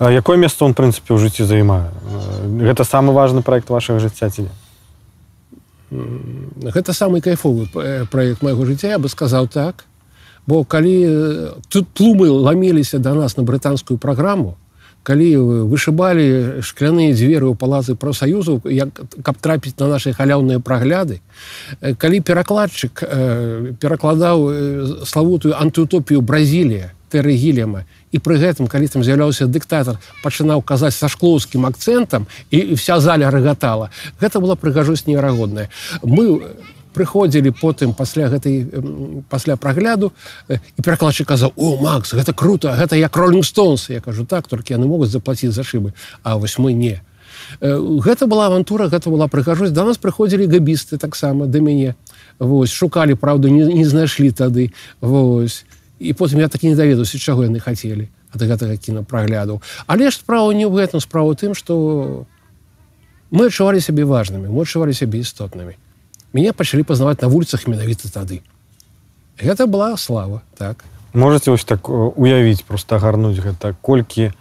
Якое место он прынцыпе ў жыцці займае? Гэта самы важны проект вашага жыцця ці гэта самы кайфовы проект майго жыцця я бы сказаў так. Бо калі тут тлумы ламеліся да нас на брытанскую праграму калі вышыбалі шкляныя дзверы ў палацы прафсаюзаў як каб трапіць на наши халяўныя прагляды калі перакладчык перакладаў славутую антыутопію бразілія тэры гілема і пры гэтым калі там з'яўляўся дыктатар пачынаў казаць са шклоўскім акцэнтам і, і вся заля рагатала гэта была прыгажосць неверагодная. Мы прыходзілі потым пасля гэтай пасля прагляду і перакладчык казаў о Макс гэта круто гэта як роллинг стонс я кажу так толькі яны могуць заплаціць за шыбы а вось мы не. Гэта была авантура гэта была прыгажосць. Да нас прыходзілі габісты таксама да мяне. Вось шукалі праўду не, не знайшлі тады. Вось і потым я так не даведаўся чаго яны хацелі ад гэтага кінапрагляду. Але ж справа не ў гэтым. Справу тым что мы адчувалі сябе важнымі мы адчувалі сябе істотнымі. Мяне пачалі пазнаваць на вуліцах менавіта тады. Гэта была слава так. Можете вось так уявіць просто гарнуць гэта. Колькі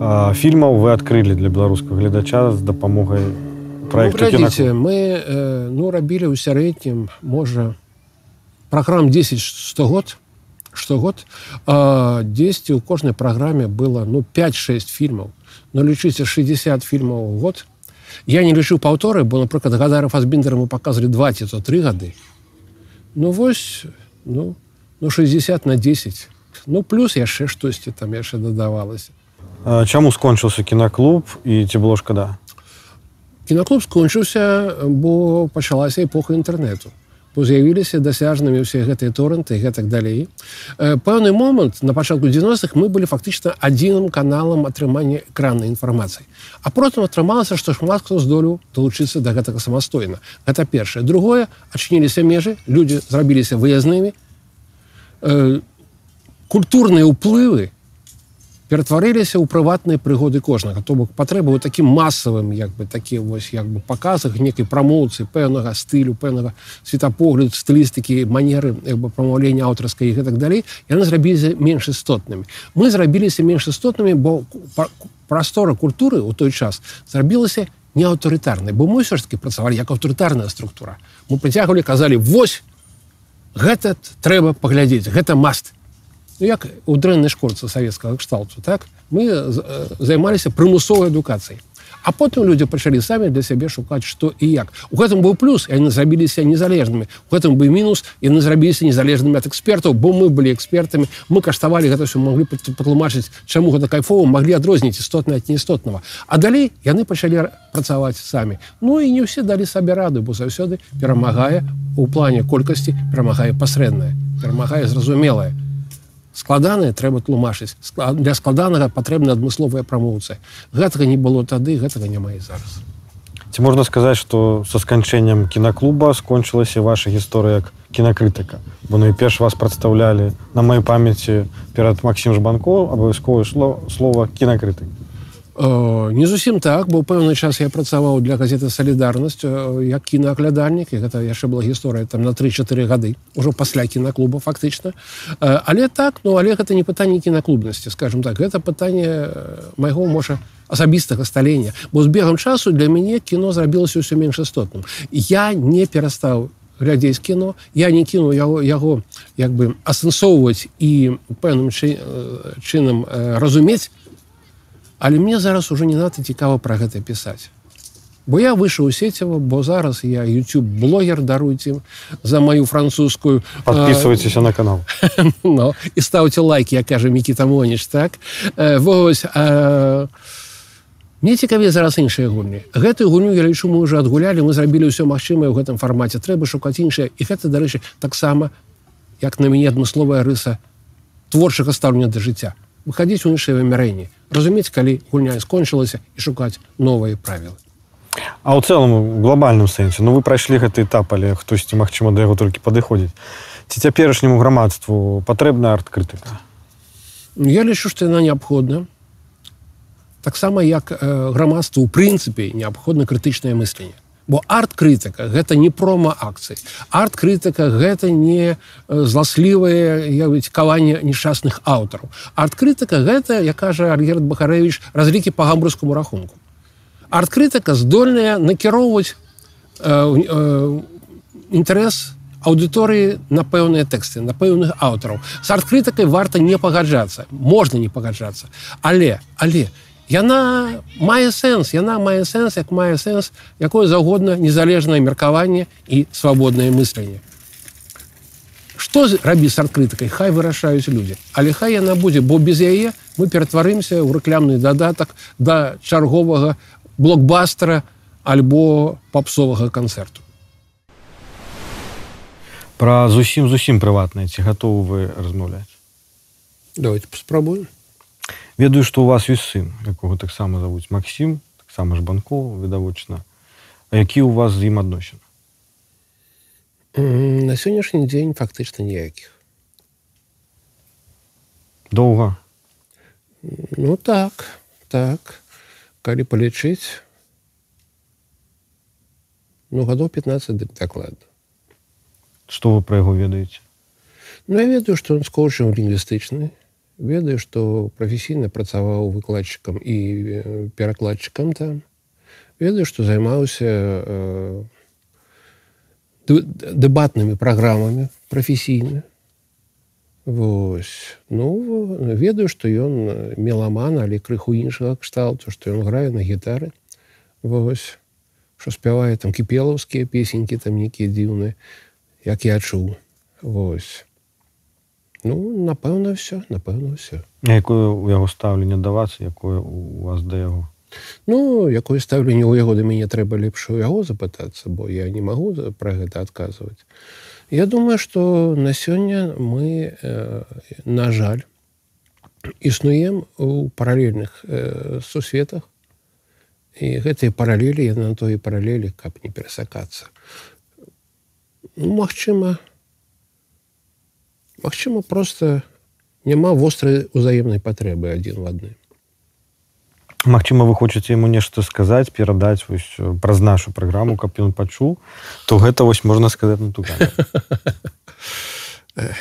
а, фільмаў вы адкрылі для беларускага гледача з дапамогай проекта ну, мы э, ну рабілі ў сярэднім можа праграм 10 100 год штогод дзесьці ў кожнай праграме было ну 5-6 фільмаў но лічыце 60 фільмаў год я не лічыў паўторы бо напрыклад гадара фасбіндера мы показывалі 20 то три гады ну вось ну ну 60 на 10 ну плюс яшчэ штосьці там яшчэ дадавалася чаму скончыўся кінаклуб і ці было шкада кінаклуб скончыўся бо пачалася эпоха інтэрнету з'явіліся дасяжнымі ўсе гэтыя торренты гэтак далей. Пэўны момант на пачатку 90-х мы былі фактычна адзіным каналам атрымання экраннай інфармацыі. А потым атрымалася што шмат хто здолеў далучыцца да гэтага самастойна. Гэта першае. Другое адчыніліся межы людзі зрабіліся выязнымі. Культурныя ўплывы ператварыліся ў прыватныя прыгоды кожнага. То бок патрэба такім масавым як бы такі вось як бы паказах некай прамоўцы пэўнага стылю пэўнага светапогляд стылістыкі манеры бы прамаўлення аўтарскай і гэтак далей яны зрабіліся менш істотнымі. Мы зрабіліся менш істотнымі бо прастора культуры ў той час зрабілася не аўтарытарнай бо мы ўсё ж таки працавалі як аўтарытарная структура. Мы прыцягвалі казалі вось гэта трэба паглядзець гэта маст ну, як у дрэннай шкурцы савецкага кшталту так? Мы займаліся прымусовай адукацыяй. А потым людзі пачалі самі для сябе шукаць што і як. У гэтым быў плюс яны зрабіліся незалежнымі. У гэтым бы мінус яны зрабіліся незалежнымі ад экспертаў бо мы былі экспертамі. Мы каштавалі гэта все маглі патлумачыць чаму гэта кайфова маглі адрозніць істотна ад неістотнага. А далей яны пачалі працаваць самі. Ну і не ўсе далі сабе рады бо заўсёды перамагае у плане колькасці перамагае пасрэдная перамагае зразумелая складаныя трэба тлумачыць. Для складанага патрэбна адмысловыя прамоўцы. Гэтага не было тады гэтага няма і зараз. Ці можна сказаць что со сканчэннем кінаклуба скончылася ваша гісторыя як кінакрытыка? Бо найперш вас прадстаўлялі на маёй памяці перад Масім жбанко абавязковае слово слова кінакрытык не зусім так бо пэўны час я працаваў для газеты салідарнасць як кінааглядальнік і гэта яшчэ была гісторыя там на три-4 гады ўжо пасля кінаклуба фактычна. Але так ну але гэта не пытанне кінаклубнасці скажем так. Гэта пытанне майго можа асабістага сталення. Бо з бегам часу для мяне кіно зрабілася ўсё менш істотным. Я не перастаў глядзець кіно я не кіну яго яго як бы асэнсоўваць і пэўным чы, чынам разумець але мне зараз уже не надо цікава про гэта пісаць бо я выйшаў у сеціва бо зараз я youtube блогер даруйте за маю французскую подписывайтесь на канал но і ставце лайки я кажа мікіта моніч так вось а Мне цікавей зараз іншыя гульні. Гэтую гульню я лічу мы уже адгулялі, мы зрабілі ўсё магчымае ў гэтым фармаце. трэба шукаць іншае і гэта дарэчы таксама як на мяне адмысловая рыса творчага стаўлення да жыцця. Выхадзіць у іншыя вымярэнні, разумець, калі гульня скончылася і шукаць новыя правілы. А ў цэлым глобальным сэнсе ну вы прайшлі гэты этап, але хтосьці магчыма да яго толькі падыходзіць. Ці цяперашняму грамадству патрэбна арт-крытыка. Я лічу, што яна неабходна таксама як грамадству у прынцыпе неабходна крытычнае мысленне бо арт-крытыка гэта не прома-акцыі арт-крытыка гэта не зласлівае явіць каванне несчасных аўтараў. Арт-крытыка гэта я кажа альгерт бахарэвич разлікі по гамбургскому рахунку. Арт-крытыка здольная накіроўваць інтарэс аўдыторыі на пэўныя тэксты на пэўных аўтараў. З арт-крытыкай варта не пагаджацца можна не пагаджацца. Але але я яна мае сэнс яна мае сэнс як мае сэнс якое заўгодна незалежнае меркаванне і свабоднае мысленне. Что рабіць з арт-крытыкай? Хай вырашаюць людзі. Але хай яна будзе бо без яе мы ператварымся ў рэклямны дадатак да чарговага блокбастера альбо папсовага канцэрту. Пра зусім зусім прыватныя ці гатовы вы размаўляць? Давайте паспрабуем ведаю што у вас ёсць сын якога таксама завуць Масім таксама ж банков відавочна. А які ў вас з ім адносін на сённяшні дзень фактычна ніякіх доўга ну так так. Калі палічыць ну гадоў 15 дык дакладна что вы пра яго ведаеце ну я ведаю што он скоўчыў лінгвістычны ведаю што прафесійна працаваў выкладчыкам і перакладчыкам там ведаю што займаўся э, дэбатнымі праграмамі прафесійна Вось ну ведаю што ён меламан але крыху іншага кшталту што ён грае на гітары Вось што спявае там кіпелаўскія песенькі там нейкія дзіўныя як я чуў Вось Ну напэўна все напэўна все. Якое у яго стаўленне давацца якое у вас да яго Ну якое стаўленне ў яго да мяне трэба лепш у яго запытацца бо я не магу пра гэта адказваць Я думаю што на сёння мы э, на жаль існуем у паралельных э, сусветах і гэтыя паралелі яны на тое паралелі каб не перасакацца ну, Магчыма, Магчыма просто няма вострай узаемнай патрэбы адзін в адны Магчыма вы хочаце яму нешта сказаць перадаць вось праз нашу праграму каб ён пачуў то гэта вось можна сказаць на ту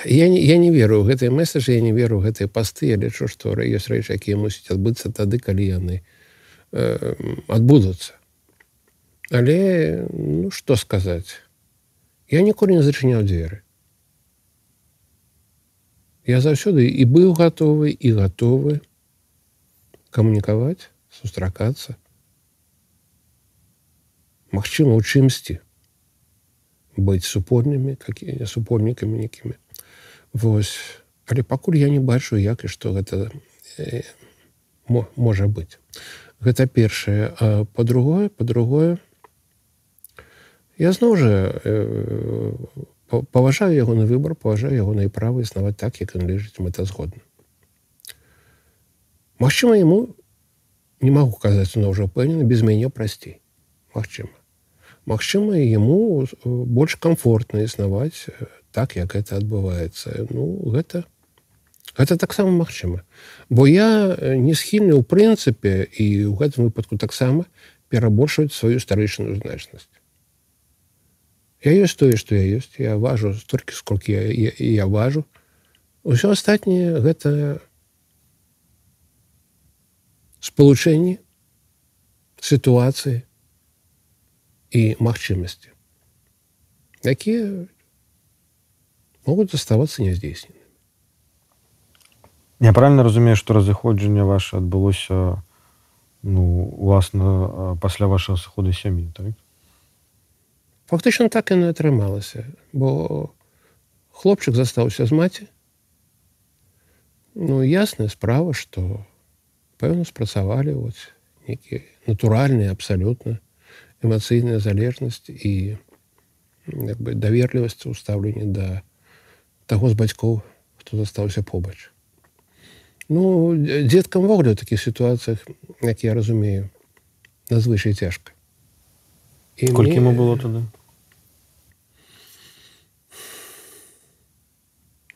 я не, я не веру гэтыя месажы я не веру гэтыя пасты я лічу што ёсць рэчы якія мусяць адбыцца тады калі яны э, адбудуцца. Але ну што сказаць? Я ніколі не зачыняў дзверы я заўсёды і быў гатовы і гатовы камунікаваць сустракацца Магчыма у чымсьці быць супольнымі какие супольнікамі нейкімі Вось. Але пакуль я не бачу як і што гэта э, можа быць гэта першае по-другое по-другое я зноў жа э, паважаю ягоны выбор паважаю ягонай правы існаваць так як ён лежыць мэтазгодна Магчыма яму не магу казаць но ўжо ўпэўнены без мяне прасцей Магчыма Магчыма яму больш комфортна існаваць так як это адбываецца ну гэта гэта таксама магчыма бо я не схільны ў прынцыпе і ў гэтым выпадку таксама перабольшваць сваю старычную значнасць Я ёсць тое, што я ёсць, я важу столькі сколькі я, я, я важу. Усё астатняе гэта спалучэнні сітуацыі і магчымасці. якія могуць заставацца няздзейснены Я правильно разумею, што разыходжанне ваше адбылося ну уласна пасля вашага сыходу сям'і так? Фактычна так і не атрымалася бо хлопчык застаўся з маці. Ну ясная справа што пэўна спрацавалі вот нейкія натуральныя абсалютна эмацыйная залежнасць і як бы даверлівасць у стаўленні да таго з бацькоў хто застаўся побач. Ну дзеткам вогуле ў такіх сітуацыях як я разумею надзвычай цяжка. І колькі ему было тады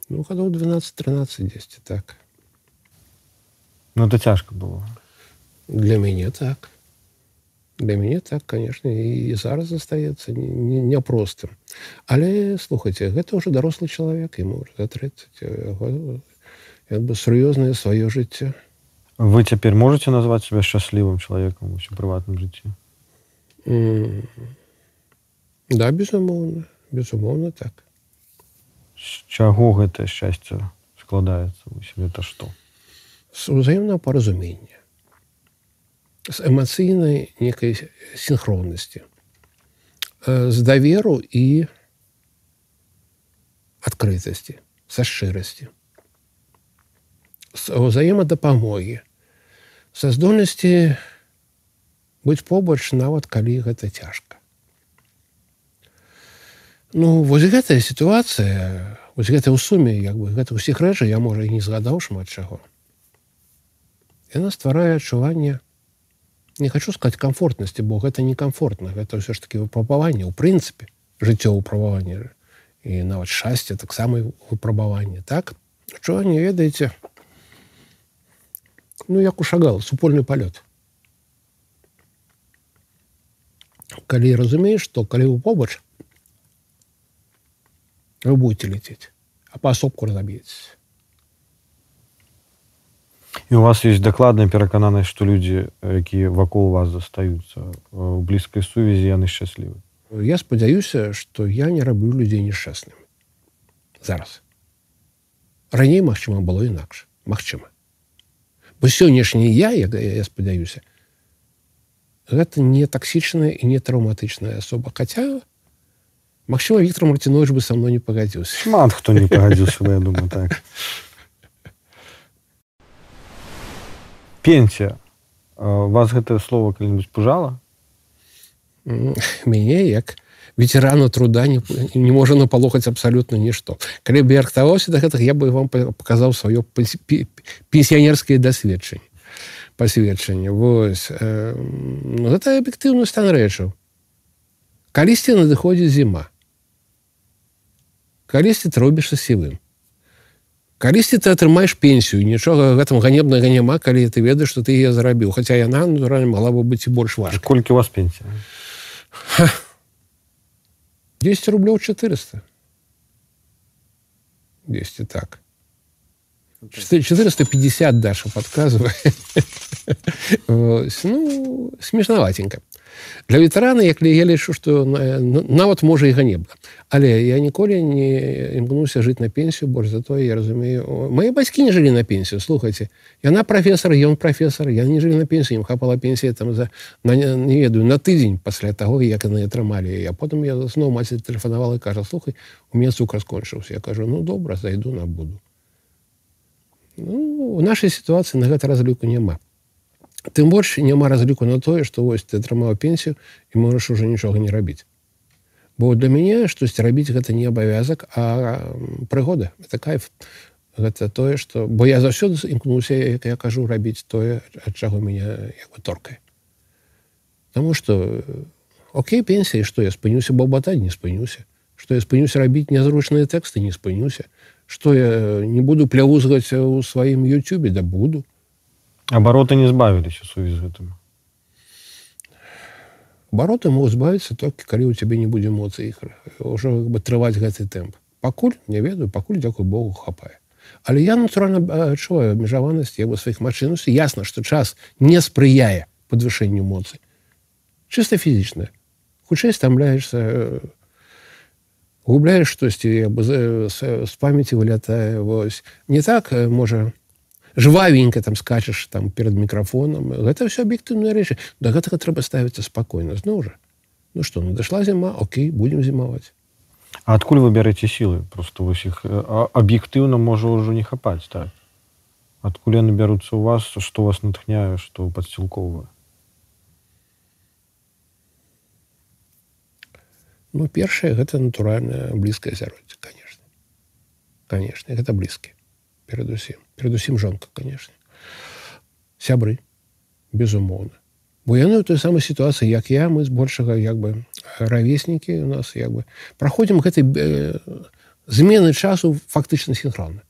ну гадоў 12-13 10 так ну это цяжка было для мяне так для мяне так конечно і зараз застаецца няпростым але слухайте гэта ўжо дарослы чалавек ему за 30 годов як бы сур'ёзнае сваё жыццё вы цяпер можете назваць себя шчаслівым чалавекам у прыватным жыцці mm. да безумоўна безумоўна так З чаго гэтае шчасце складаецца себе это што? З узаемнага паразумення з эмацыйнай некай синхроннасці з даверу і адкрытасці са шчырасці ўзаемадапамогі са здольнасці быць побач нават калі гэта цяжка ну вось гэтая сітуацыя вось гэта ў суме як бы гэта ўсіх рэчы я можа і не згадаў шмат чаго яна стварае адчуванне не хочу сказать комфортнасці бо гэта некомфортна гэта ўсё ж таки выпрабаванне ў прынцыпе жыццё ўпрабавання і нават шчасце таксама выпрабаванне так чого не ведаеце ну як у шагал супольны палёт калі разумееш что калі вы побач вы будете лететь а паасобку разаб'еце і у вас есть дакладная перакананасць што людзі якія вакол вас застаюцца у блізкай сувязі яны шчаслівы я спадзяюся что я не раблю людзей несчастным зараз раней магчыма было інакш Мачыма бо сённяшні я як я спадзяюся гэта не таксічная і не траўматычная асоба хаця Мачыма Віктор Марцінович бы со мной не пагадзіўся шмат хто не пагадзіўся я думаю так. Пенсія вас гэтае слово калі-нибудь пужала мяне як. Ветерану труда не, не можа напалохаць абсалютна нішто калі бы я рыхтаваўся да гэтых я бы вам паказаў сваё пенсіянерскае дасведчанне пасведчанне вось э, ну, гэта аб'ектыўны стан рэчаў калісьці надыходзіць зіма калісьці ты робішся сівым калісьці ты атрымаеш пенсію нічога гэтым ганебнага няма калі ты ведаеш што ты яе зарабіў хаця яна натуральна могла бы быць і больш важ колькі у вас пенсія 10 рублёў 400 200 так 450 даша подказывае ну смешноватенько Для ветэрана як я лічу что нават можа і ганебна але я ніколі не імкнуся жыць на пенсію больш за тое я разумею мои бацькі не жылі на пенсію слухайте. Яна профессор ён профессор я не жылі на пенсію ім хапала пенсія там за на, не ведаю на тыдзень пасля того як яны атрымалі я потым я зноў маці тэлефанавала кажа слухай у меня цукр скончыўся я кажу ну добра зайду на буду ну, у нашай сітуацыі на гэта разліку няма тым больш няма разліку на тое што вось ты атрымаў пенсію і можаш уже нічога не рабіць. Бо для мяне штосьці рабіць гэта не абавязак а прыгода. Это кайф. Гэта тое что бо я заўсёды імкнуся як я кажу рабіць тое ад чаго меня торкае. Таму что Окей пенсія што я спынюся бабатаць не спынюся што я спынюся рабіць нязручныя тэксты не спынюся што я не буду плявузгаць у сваім ютюбе да буду абароты не збавіліся сувязь гэтым абароты могуць збавіцца толькі калі у цябе не будзе моцы іх ўжо бы трываць гэты тэмп пакуль не ведаю пакуль дзякую Богу хапае але я натуральна адчуваю абмежаванасць я бы сваіх магчынасцей ясна што час не спрыяе подвышэнню моцы чыста фізічна хутчэй стамляешься губляешь штосьці з памяти вылятае вось не так можа жвавенько там скачаш там перед мікрафоном гэта все аб'ектыўныя рэчы. Да гэтага трэба ставіцца спакойна. Зноў жа. Ну что ну дошла зіма Окей будем зімаваць. А адкуль вы бярэце сілы? Просто вось іх аб'ектыўна можа ўжо не хапаць так? Адкуль яны бяруцца ў вас што вас натхняе што падсцілковае Ну першае гэта натуральная блізкае асяроддзе конечно конечно гэта блізкі перадусім перадусім жонка конечно. Сябры безумоўна. Бо яны ў той самай сітуацыі як я мы збольшага як бы равеснікі у нас як бы праходзім гэтай э, змены часу фактычна синхронна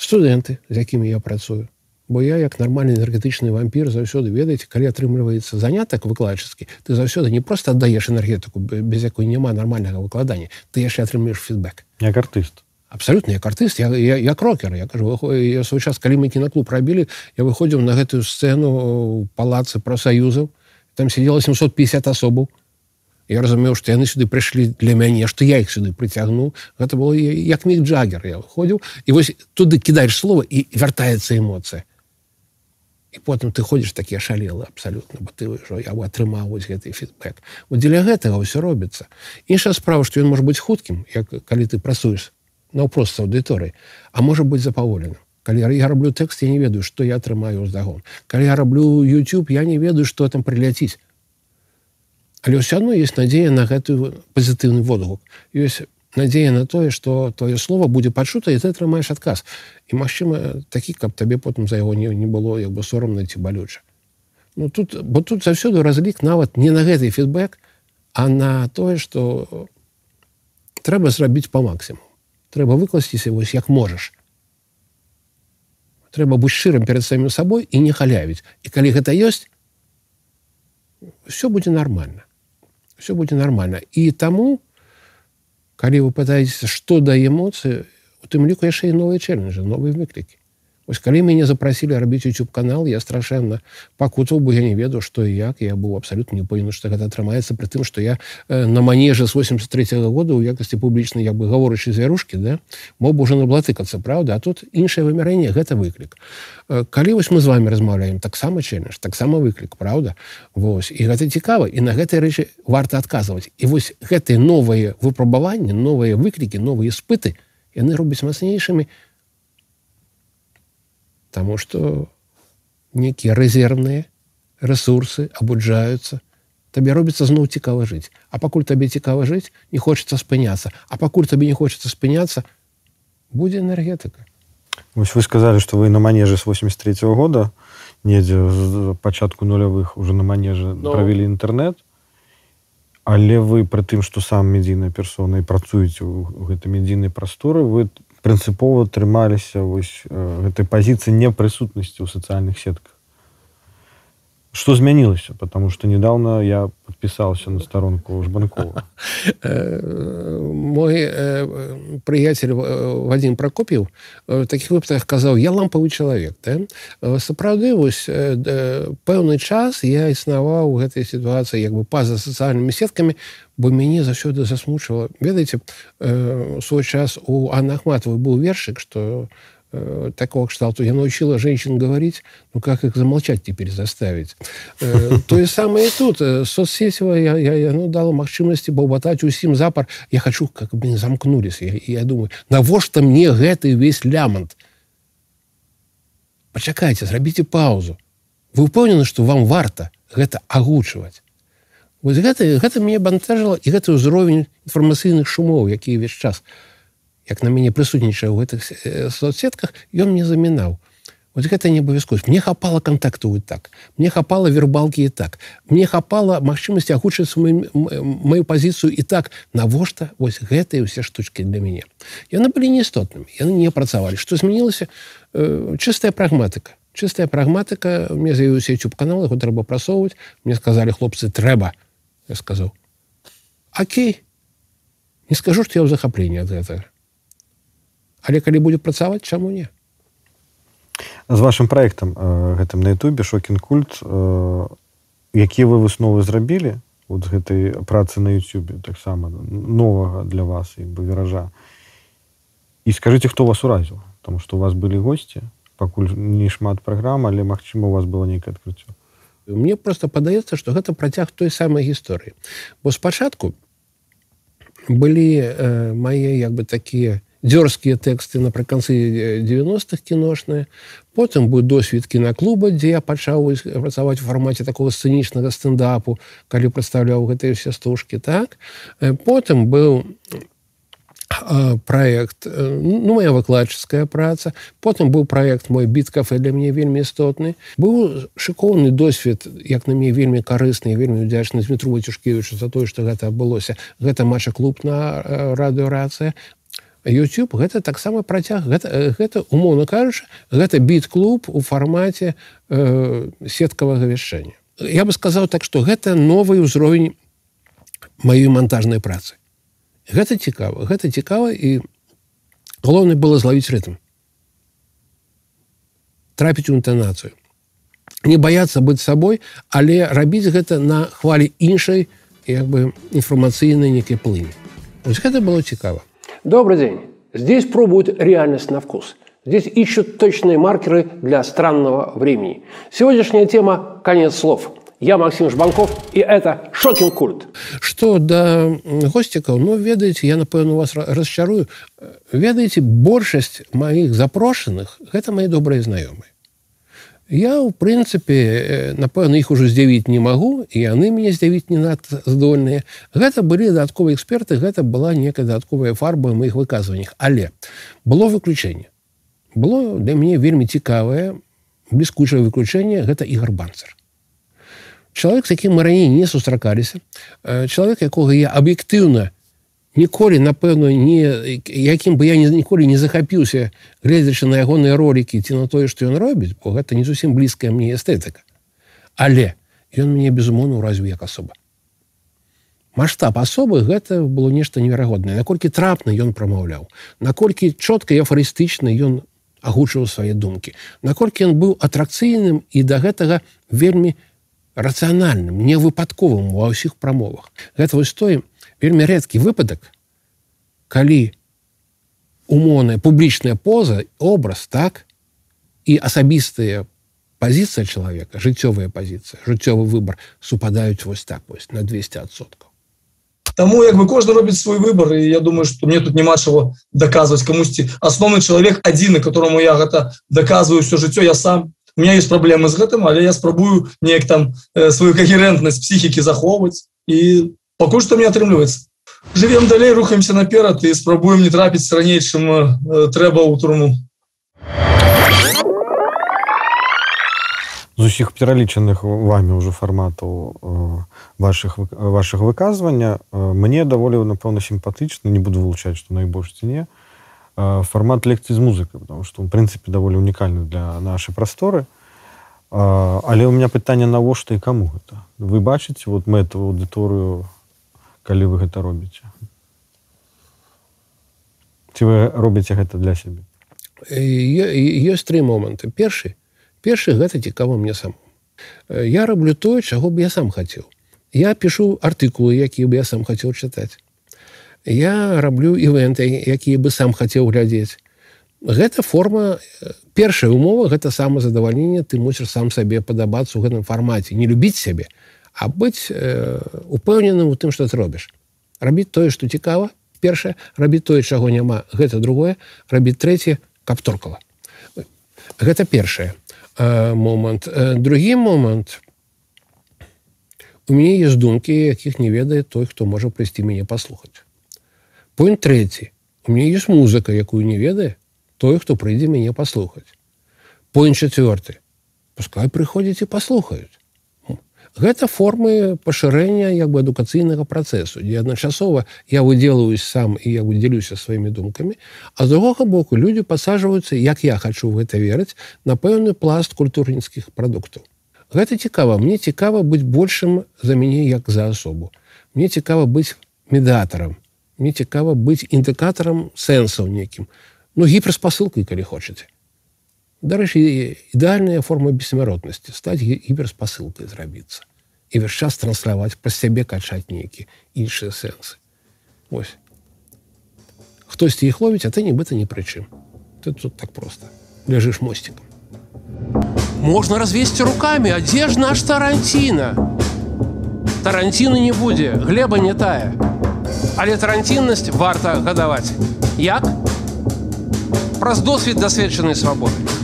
студэнты з якімі я працую. Бо я як нармальны энергетычны вампір заўсёды ведаеце калі атрымліваецца занятак выкладчыцкі ты заўсёды не просто аддаеш энергетыку без якой няма нармальнага выкладання ты яшчэ атрымліваеш фідбэк. Як артыст абсолютно як артыст я, я, я крокер я кажу я свой час калі мы кінаклуб рабілі я выходзіў на гэтую сцэну палацы прафсаюзаў там сидела 750 асобаў я разумеў што яны сюды прыйшлі для мяне што я іх сюды прыцягну гэта было як міг джаггер я ходзіў і вось туды кідаеш слова і вяртаецца эмоцыя і потым ты ходзіш такі ашалелы абсалютна бо ты ўжо я атрымаў вось гэты фідбэк дзеля гэтага ўсё робіцца іншая справа што ён можа быць хуткім як калі ты працуеш наўпрост аўдыторыі а можа быць запаволеным калі я раблю тэкст я не ведаю што я атрымаю ўздагон калі я раблю YouTube я не ведаю што там прыляціць але ўсё адно есть надзея на гэтую пазітыўны водгук. Ёсць надзея на тое что твоё слово будзе пачута і ты атрымаеш адказ і магчыма такі каб табе потым за яго не, не было як бы сорамна ці балюча Ну тут бо тут заўсёды разлік нават не на гэты фідбэк а на тое что трэба зрабіць по максимуму трэба выкласціся вось як можаш трэба быць шчырым перед самим сабой і не халявіць. І калі гэта ёсць все будзе нормально. Все будзе нормально. І таму калі вы пытаецеся што да эмоцыі у тым ліку яшчэ і новыя чэлленджы новыя выклікі Вось калі мяне запрасілі рабіць youtube канал я страшэнна пакутаў бы я не ведаў што і як. Я быў абсалютна не павінен што гэта атрымаецца пры тым што я э, на манеже з 83 -го года у якасці публічнай як бы гаворачы звярушкі да мог бы уже наблатыкацца праўда а тут іншае вымярэнне гэта выклік э, калі вось мы з вами размаўляем таксама чэлендж таксама выклік праўда Вось і гэта цікава і на гэтай рэчы варта адказваць. І вось гэтыя новыя выпрабаванні новыя выклікі новыя спыты яны робяць мацнейшымі на Таму што некія рэзервныя ресурсы абуджаюцца, табе робіцца зноў цікава жыць. А пакуль табе цікава жыць, не хочацца спыняцца, А пакуль табе не хочацца спыняцца, будзе энергетыка. Вось вы сказалі, што вы на манежы з 83 -го года недзе з пачатку нулявых уже на манежы Но... правілі інтэрнет. Але вы пры тым, што сам медійная персона і працуеце ў гэтай медійнай прасторы, вы прынцыпова трымаліся вось гэтай пазіцыі непрысутнасці ў сацыяльных сетках что змянілася потому что недавно я подписался на сторонку жбанкова. Мой прыяцель вадзім прокопіў таких выпадках казаў я лампавы чалавек да? сапраўды вось пэўны час я існаваў у гэтай сітуацыі як бы па-за сацыяльнымі сеткамі бо мяне заўсёды засмучыла ведаеце свой час у Анна ахматовой быў вершык что э, такого кшталту я научила женщин говорить ну как их замолчать теперь заставить? Э, то и самое тут. Э, соцсетева я, я, я ну дала магчымасці баўбатаць усім запар. Я хочу как бы замкнулись. Я, я думаю навошта мне гэты весь лямант? Пачакайце зрабіце паузу. Вы упэўнены что вам варта гэта агучваць? Вось гэта, гэта мне бантажыла і гэты ўзровень інфармацыйных шумоў, які ўвесь час як на мяне прысутнічае ў гэтых э, соцсетках, ён мне замінаў. Вот гэта не абавязкова. Мне хапала кантакту і так. Мне хапала вербалкі і так. Мне хапала магчымасці агучыць маю пазіцыю і так навошта вось гэтыя ўсе штучки для мяне. Яны былі неістотнымі. яны не працавалі. Што змянілася э, чыстая прагматыка. Чыстая прагматыка мне з'явіўся YouTube канал, яго трэба прасоўваць. Мне сказалі хлопцы трэба я сказаў Окей не скажу что я ў захапленні ад гэтага але калі будзе працаваць чаму не? З вашим проектам гэтым на Ютубе шокін культ які вы высновы зрабілі вот гэтай працы на Ютубе таксама новага для вас і бы віража. І скажите хто вас уразіў? Потому что у вас былі гости пакуль не шмат праграм але Мачыма у вас было нейкае адкрыццё. Мне просто падаецца что гэта працяг той самай гісторыі. Бо спачатку былі э, мае як бы такія дзёрзкія тэксты напрыканцы 90-х кіношныя потым быў досвед кінаклуба дзе я пачаў працаваць у фармаце такого сцэнічнага стендапу калі прадстаўляў гэтыя все стужкі так потым быў проект ну моя выкладчыцкая праца. Потым быў проект мой біткафе для мне вельмі істотны быў шыкоўны досвед як на мне вельмі карысны вельмі удзячны Дмітру цюшкевичу за тое што гэта адбылося гэта матча клуб на радыорацыя YouTube гэта таксама працяг гэта, гэта умоўна кажучы гэта біт-клуб у фармаце э, сеткавага вяшчэння. Я бы сказаў так што гэта новы ўзровень маёй монтажнай працы. Гэта цікава гэта цікава і галоўна было злавіць рытм. Трапіць у інтанацыю. Не баяцца быць сабой але рабіць гэта на хвалі іншай як бы інфармацыйнай нейкай плыні. Гэта было цікава Добрый день. Здесь пробуют реальность на вкус. Здесь ищут точные маркеры для странного времени. Сегодняшняя тема «Конец слов». Я Максим Жбанков, и это «Шокинг культ». Что до гостиков, ну, ведаете, я, напэўна, вас расчарую. Ведаете, большасць моих запрошенных – это мои добрые знакомые. Я у прынцыпе напэўна іх ужо здзівіць не магу і яны мяне здзівіць не надта здольныя. Гэта былі дадатковыя эксперты гэта была некая дадатковая фарба моих выказваннях. Але было выключэнне. Было для мяне вельмі цікавае бліскучае выключэнне гэта ігор банцер. Чалавек з якім мы раней не сустракаліся чалавек якога я аб'ектыўна не ніколі напэўна не якім бы я ніколі не захапіўся гледзячы на ягоныя ролікі ці на тое што ён робіць бо гэта не зусім блізкая мне эстэтыка але ён мяне безумоўна ўразіў як асоба масштаб асобы гэта было нешта неверагоднае наколькі трапна ён прамаўляў наколькі чотка і афарыстычна ён агучваў свае думкі наколькі ён быў атракцыйным і да гэтага вельмі рацыянальным невыпадковым ва ўсіх прамовах гэта вось тое вельмі рэдкі выпадак калі умоўная публічная поза образ так і асабістыя пазіцыя чалавека жыццёвая пазіцыя жыццёвы выбор супадаюць вось так вось на 200соткаў Таму як бы кожны робіць свой выбор і я думаю что мне тут няма чаго даказваць. Камусьці асноўны чалавек адзіны которому я гэта даказваю все жыццё я сам. У меня есть праблемы з гэтым але я спрабую неяк там э, сваю кагерентнасць псіхікі захоўваць і пакуль што мне атрымліваецца живем далей рухаемся наперад і спрабуем не трапіць раней чым э, трэба ў турму з усіх пералічаных вами ўжо фарматаў ваших ваших выказвання мне даволі напэўна сімпатычна не буду вылучаць что найбольш ці не фармат лекцыі з музыкай потому что в прынцыпе даволі унікальны для нашай прасторы але у меня пытанне навошта і каму гэта вы бачыце вот мэту аўдыторыю калі вы гэта робіце? Ці вы робіце гэта для сябе? Ёсць тры моманты. Першы першы гэта цікава мне сам я раблю тое чаго б я сам хацеў. Я пишу артыкулы якія бы я сам хацеў чытаць. Я раблю івенты якія бы сам хацеў глядзець. Гэта форма першая умова гэта самазадавальненне. Ты мусіш сам сабе падабацца ў гэтым фармаце. Не любіць сябе а быць э, упэўненым у тым что ты робіш. Рабіць тое что цікава. Першае рабіць тое чаго няма. Гэта другое рабіць трэцяе каб торкала. Гэта першае э, момант. Э, другі момант. У мяне есть думкі якіх не ведае той хто можа прыйсці мяне паслухаць. Пункт трэці. У меня есть музыка якую не ведае той хто прыйдзе мяне паслухаць. Пункт четверты пускай прыходзіць і паслухаюць гэта формы пашырэння як бы адукацыйнага працэсу дзе адначасова я выделаюсь сам і я выдзелюся сваімі думкамі а з другога боку люди пасажваюцца як я хочу в гэта верыць на пэўны пласт культурніцкіх прадуктаў. Гэта цікава мне цікава быць большим за мяне як за асобу. Мне цікава быць медатарам мне цікава быць індыкатарам сэнсаў некім ну гіперспасылкай калі хочаце Дарэчы, ідэальная форма бессмяротнасці стаць гіперспасылкай зрабіцца. і весь час трансляваць праз сябе качаць нейкі іншыя сэнсы ось. Хтосьці іх ловіць а ты нібыта ні прычым ты тут так просто. Ляжыш мостиком. Можно развесці руками. А дзе ж наш таранціна таранціны не будзе глеба не тая. Але таранціннасць варта гадаваць як? Праз досвед дасведчанай свабоды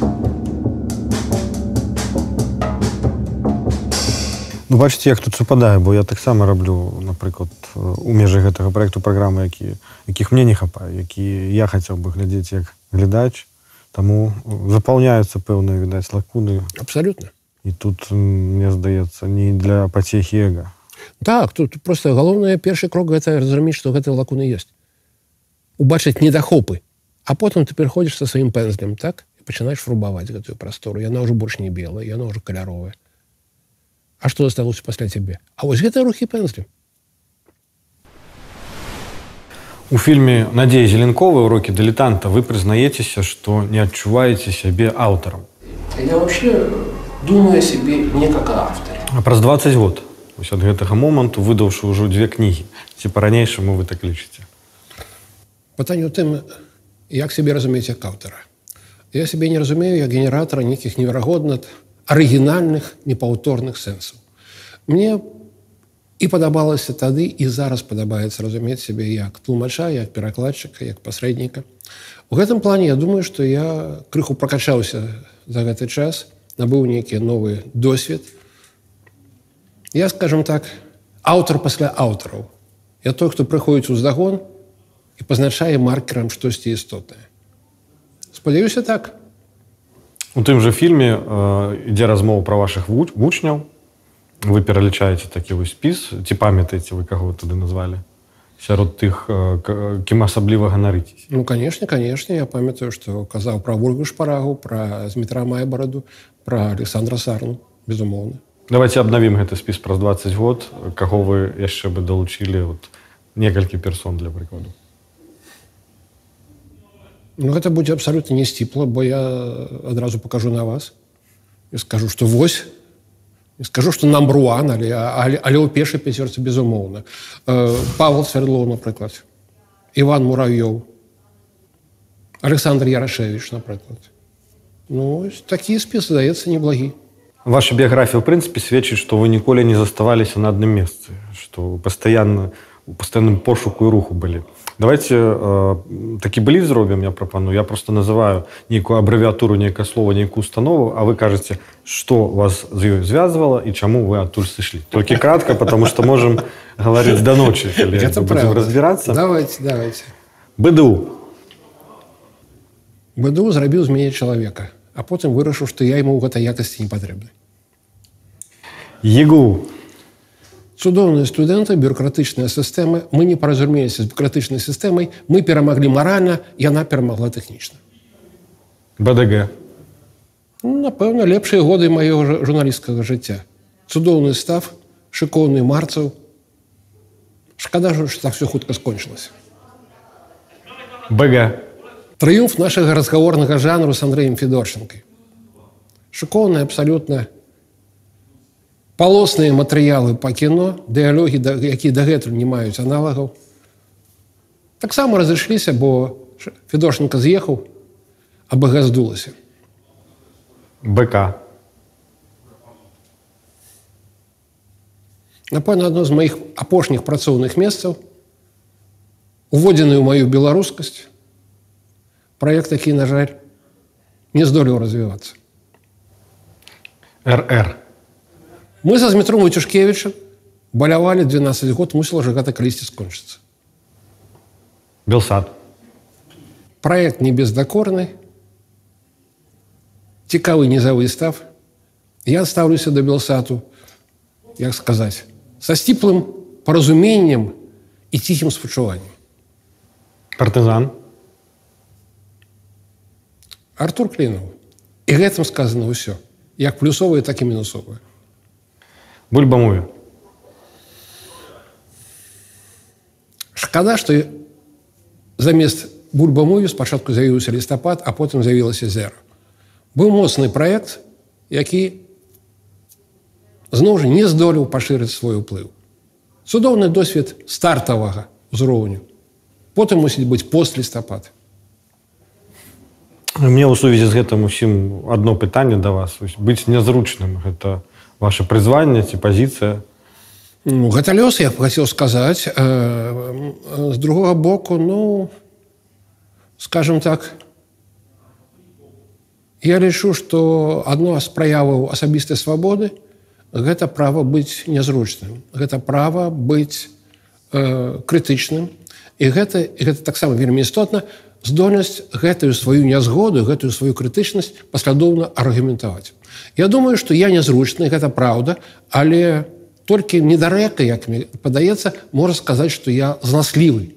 Ну, бачыце як тут супадае бо я таксама раблю напрыклад у межах гэтага проекту праграмы які якіх мне не хапае які я хацеў бы глядзець як глядач. Таму запаўняюцца пэўныя відаць лакуны. Абсолютно і тут мне здаецца не для пацехі эга так тут просто галоўнае першы крок гэта разумець што гэтыя лакуны ёсць. Убачыць недахопы. А потым ты пераходзіш са сваім пэнзлем так? І пачынаеш фрубаваць гэтую прастору. Яна ўжо больш не белая яна ўжо каляровая А што засталося пасля цябе А вось гэта рухі пэнзлем у фільме надзея зеленковай урокі дылетанта вы прызнаецеся што не адчуваеце сябе аўтарам я вообще думаю о себе не как о авторе. А праз 20 год. Вось ад гэтага моманту выдаўшы ўжо дзве кнігі ці па-ранейшаму вы так лічыце пытанне у тым як сябе разумець як аўтара я сябе не разумею як генератора нейкіх неверагодна арыгінальных непаўторных сэнсаў мне і падабалася тады і зараз падабаецца разумець сябе як тлумача як перакладчыка як пасрэдніка у гэтым плане я думаю што я крыху пракачаўся за гэты час набыў нейкі новы досвед. Я скажем так аўтар пасля аўтараў я той хто прыходзіць у здагон і пазначае маркерам штосьці істотнае спадзяюся так у тым жа фільме э, ідзе размова пра вашых вуч вучняў. Вы пералічаеце такі вось спіс ці памятаеце вы каго тады назвалі? Сярод тых э, кім асабліва ганарыцесь Ну канешне канешне я памятаю што казаў пра вольгу шпарагу пра змітра майбараду пра александра сарну безумоўна. Давайте абнавім гэты спіс праз 20 год каго вы яшчэ бы далучілі вот некалькі персон для прыкладу Ну гэта будзе абсалютна не сціпла бо я адразу покажу на вас. І скажу што вось. Скажу што нам бруан але але, але ў першай пяцёрцы безумоўна. Э, павел свердло напрыклад. Иван мурав'ёў александр ярашевич напрыклад. Ну такі спіс здаецца неблагі. Ваша біяграфія ў прынцыпе сведчыць што вы ніколі не заставаліся на адным месцы што пастаянна у пастаянным пошуку і руху былі давайте э, такі былі зробім я прапаную я просто называю нейкую абрэвіатуру нейкае слова нейкую установу а вы кажаце што вас з ёй звязвала і чаму вы адтуль сышлі толькі кратка потому что можем гаварыць да ночы Это правда. разбірацца давайте давайте. Быду быду зрабіў з мяне чалавека а потым вырашыў што я ему ў гэтай якасці не патрэбны егу цудоўныя студэнты бюрократычныя сістэмы мы не паразумеліся з бюрократычнай сістэмай мы перамаглі маральна яна перамагла тэхнічна бдг ну, напэўна лепшыя годы маёга жа- журналісцкага жыцця цудоўны став шыкоўны марцаў шкада ж што так все хутка скончылася бг трыумф нашага разгаворнага жанру с андреем федорченкой шыкоўны абсалютна палосныя матэрыялы па кіно дыялогі якія дагэтуль не маюць аналагаў. Таксама разышліся бо федорченко з'ехаў абагаздулася. Бк напэўна адно з маіх апошніх працоўных месцаў уводзены ў маю беларускасць праект які на жаль не здолеў развівацца. Рр мы са зметром Вацюшкевіча балявалі 12 год мусіла ж гэта калісьці скончыцца белсад. Проект не бездакорны цікавы нізавы став. Я ставлюся да белсату як сказаць са сціплым паразуменнем і ціхім спачуваннем партызан Артур клінаў і гэтым сказано ўсё як плюсовае так і мінусовае бульбамове шкада што замест бульбамове спачатку з'явіўся лістапад а потым з'явілася зера быў моцны праект які зноў жа не здолеў пашырыць свой уплыў цудоўны досвед стартавага ўзроўню потым мусіць быць пост лістапад мне ў сувязі з гэтым усім одно пытанне да вас. Быць нязручным гэта ваше прызванне ці пазіцыя? Ну, гэта лёс я хацеў сказаць. Э, з другога боку ну скажем так я лічу што адно з праяваў асабістай свабоды гэта права быць нязручным гэта права быць э, крытычным. І гэта гэта таксама вельмі істотна здольнасць гэтую сваю нязгоду гэтую сваю крытычнасць паслядоўна аргументаваць Я думаю што я нязручны гэта праўда але толькі недарэка як мне падаецца можа сказаць што я знаслівы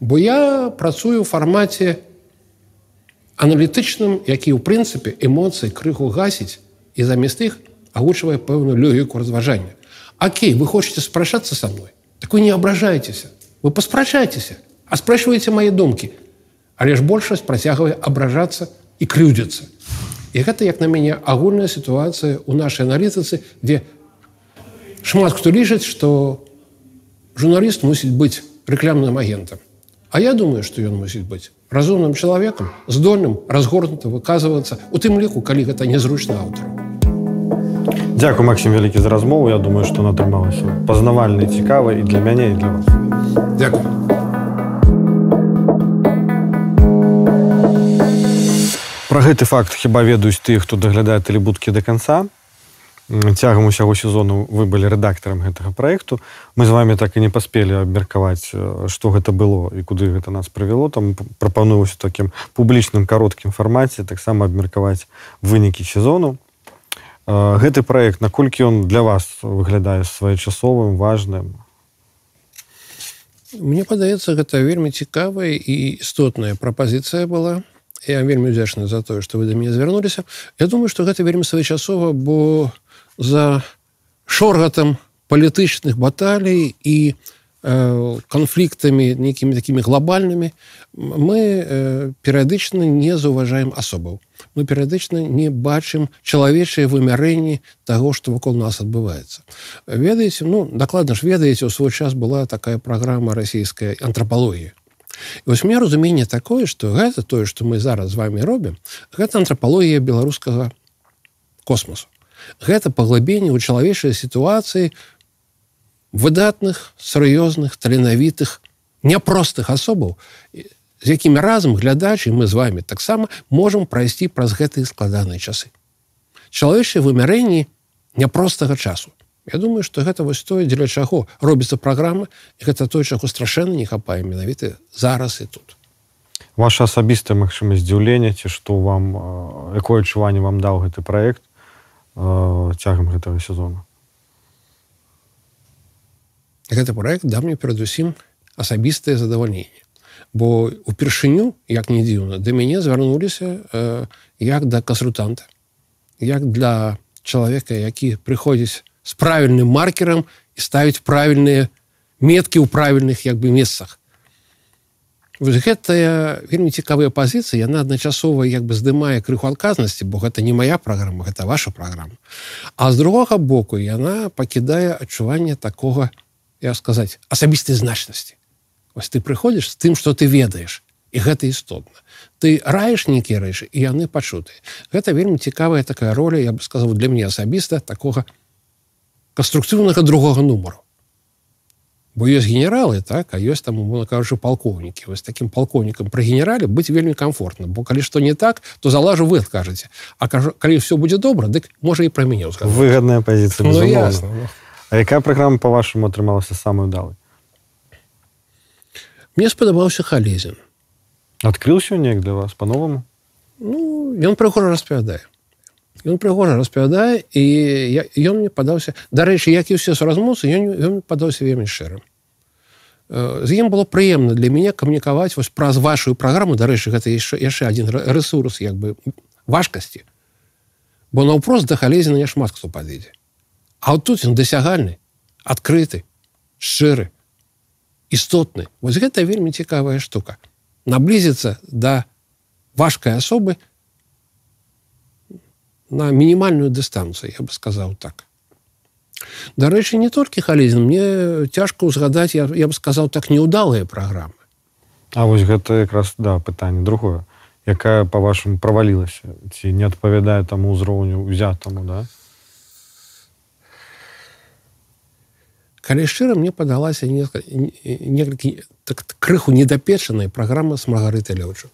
бо я працую ў фармаце аналітычным які ў прынцыпе эмоцыі крыху гасіць і замест іх агучвае пэўную лёгіку разважання. Окей вы хочетце спрашацца са мной? Так вы не абражаецеся. Вы паспрачайцеся а спрашиваеце мои думкі. Але ж большасць працягвае абражацца і крыўдзіцца і гэта як на мяне агульная сітуацыя у нашай аналітыцы дзе шмат хто лічыць что журналіст мусіць быць рэклямным агентам. А я думаю что ён мусіць быць разумным чалавекам здольным разгорнута выказвацца у тым ліку калі гэта незручна аўтару Дякую Максім вялікі за размову. Я думаю што атрымалася пазнавальна цікава і для мяне і для вас. Дякую Пра гэты факт хіба ведаюць ты хто даглядае тэлебудкі до конца цягам усяго сезону вы былі рэдактарам гэтага праекту. Мы з вами так і не паспелі абмеркаваць што гэта было і куды гэта нас прывяло. Там прапануўся такім публічным кароткім фармаце таксама абмеркаваць вынікі сезону. Гэты проект наколькі ён для вас выглядае своечасовым важным? Мне падаецца гэта вельмі цікавая і істотная прапазіцыя была я вельмі удзячны за тое што вы да мяне звярнуліся. Я думаю што гэта вельмі своечасова бо за шоргатам палітычных баталій і канфліктамі нейкімі такімі глобальнымі мы перыядычна не заўважаем асобаў. Мы перыядычна не бачым чалавечыя вымярэнні таго што вакол нас адбываецца. Ведаеце ну дакладна ж ведаеце у свой час была такая праграма расійская антрапалогія вось мне разуменне такое што гэта тое што мы зараз з вами робім гэта антрапалогія беларускага космосу гэта паглыбенне ў чалавечай сітуацыі выдатных сур'ёзных таленавітых няпростых асобаў з якімі разам глядач і мы з вами таксама можемм прайсці праз гэтыя складаныя часы. Чалавечыя вымярэнні няпростага часу. Я думаю, што гэта вось тое, дзеля чаго робіцца праграма і гэта тое, чаго страшэнна не хапае менавіта зараз і тут. Ваша асабістая магчымасць здзіўлення ці што вам якое адчуванне вам даў гэты праект цягам гэтага сезона. Гэты проект да мне перадусім асабістае задавальненне бо упершыню як не дзіўна да мяне звярнуліся э, як да кансультанта як для чалавека які прыходзіць з правільным маркерам і ставіць правільныя меткі ў правільных як бы месцах Вось гэтая вельмі цікавая пазіцыя яна адначасова як бы здымае крыху адказнасці бо гэта не моя праграма гэта ваша праграма а з другога боку яна пакідае адчуванне такога я сказаць асабістай значнасці Вось ты прыходзіш з тым, што ты ведаеш і гэта істотна. Ты раеш нейкія рэчы і яны пачутыя. Гэта вельмі цікавая такая роля, я бы сказаў для мне асабіста такога канструктыўнага другога нумару. Бо ёсць генералы так, а ёсць там умоўно кажучы палкоўнікі вось таким палкоўнікам пры генерале быць вельмі комфортна бо калі што не так то залажу вы кажаце А кажу, калі все будзе добра дык можа і пра мяне выгодная пазіцыя ну, А якая праграма по-вашаму атрымалася самой удалай? Мне спадабаўся халезін. Адкрыўся неяк для вас по-новаму? Ну ён прыгожа распавядае ён прыгожа распавядае і ён мне падаўся дарэчы як і ўсе суразмоўцы ён, ён падаўся вельмі шчырым з ім было прыемна для мяне камунікаваць вось праз вашу праграму дарэчы гэта яшчэ яшчэ один ресурс як бы важкасці бо наўпрост да халезіна няшмат хто падыдзе а вот тут ён дасягальны адкрыты шчыры істотны вось гэта вельмі цікавая штука. Наблізіцца да важкай асобы на мінімальную дыстанцыю я бы сказаў так. Дарэчы не толькі халізм мне цяжка ўзгадаць я, я бы сказаў так неудалыя праграмы. А вось гэта якраз да пытанне другое якая по-вашаму правалілася ці не адпавядае таму ўзроўню узятаму да? Калі шчыра мне падалася некалькі так крыху недапечаная праграма с маргарыты лёчук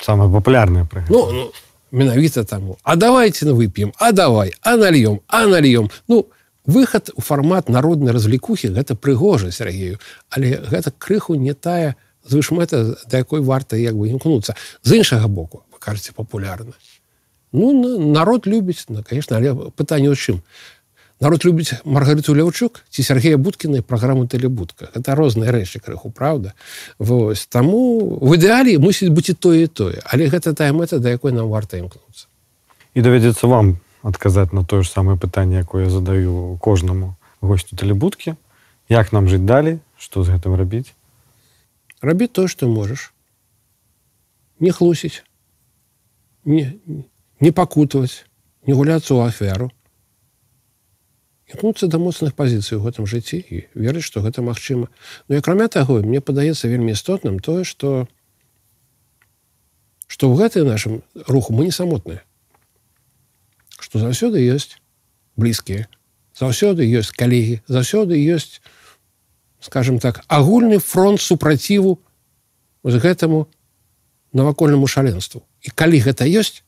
самая папулярная ну, ну менавіта таму а давайте ну вып'ем а давай. А нальем. А нальем ну выхад у фармат народнай развлекухі гэта прыгожа Сергею. Але гэта крыху не тая звышмэта да якой варта як бы імкнуцца. З іншага боку вы кажаце папулярна. Ну народ любіць ну, конечно але пытанне ў чым народ любіць маргарыту ляўчук ці Сергея будкіна праграму тэлебудка это розныя рэчы крыху правда? Вось таму в ідэале мусіць быць і тое і тое але гэта тая мэта да якой нам варта імкнуцца і давядзецца вам адказаць на тое ж самае пытанне якое я задаю кожнаму гостю тэлебудкі як нам жыць далей што з гэтым рабіць рабіць тое што можаш не хлусіць. Не, не пакутаваць не гуляцца ў аферу імкнуцца да моцных пазіцый у гэтым жыцці і верыць што гэта магчыма Ну і акрамя таго мне падаецца вельмі істотным тое што што ў гэтай нашым руху мы не самотныя што заўсёды ёсць блізкія заўсёды ёсць калегі заўсёды ёсць скажем так агульны фронт супраціву з гэтаму навакольнаму шаленству. І калі гэта ёсць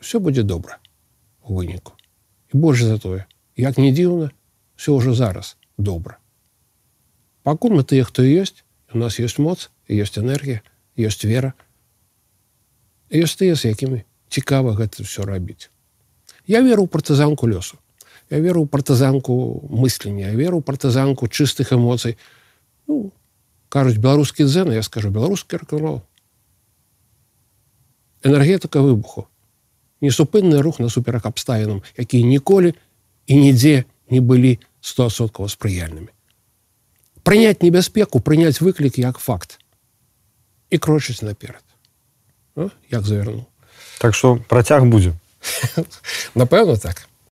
все будзе добра у выніку больш за тое. Як не дзіўна все ўжо зараз добра. Пакуль мы тыя хто ёсць у нас ёсць моц ёсць энергія ёсць вера. Ёсць тыя з якімі цікава гэта все рабіць. Я веру ў партызанку лёсу. Я веру ў партызанку мыслення. Веру партызанку чыстых эмоцый. Ну, кажуць беларускі дзены я скажу беларускі рок-н-рол. Энергетыка выбуху несупынны рух насуперак абставінам якія ніколі і нідзе не былі стосоткаў спрыяльнымі прыняць небяспеку прыняць выклік як факт. І крочыць наперад ну, як завернуў так что працяг будзе напэўна так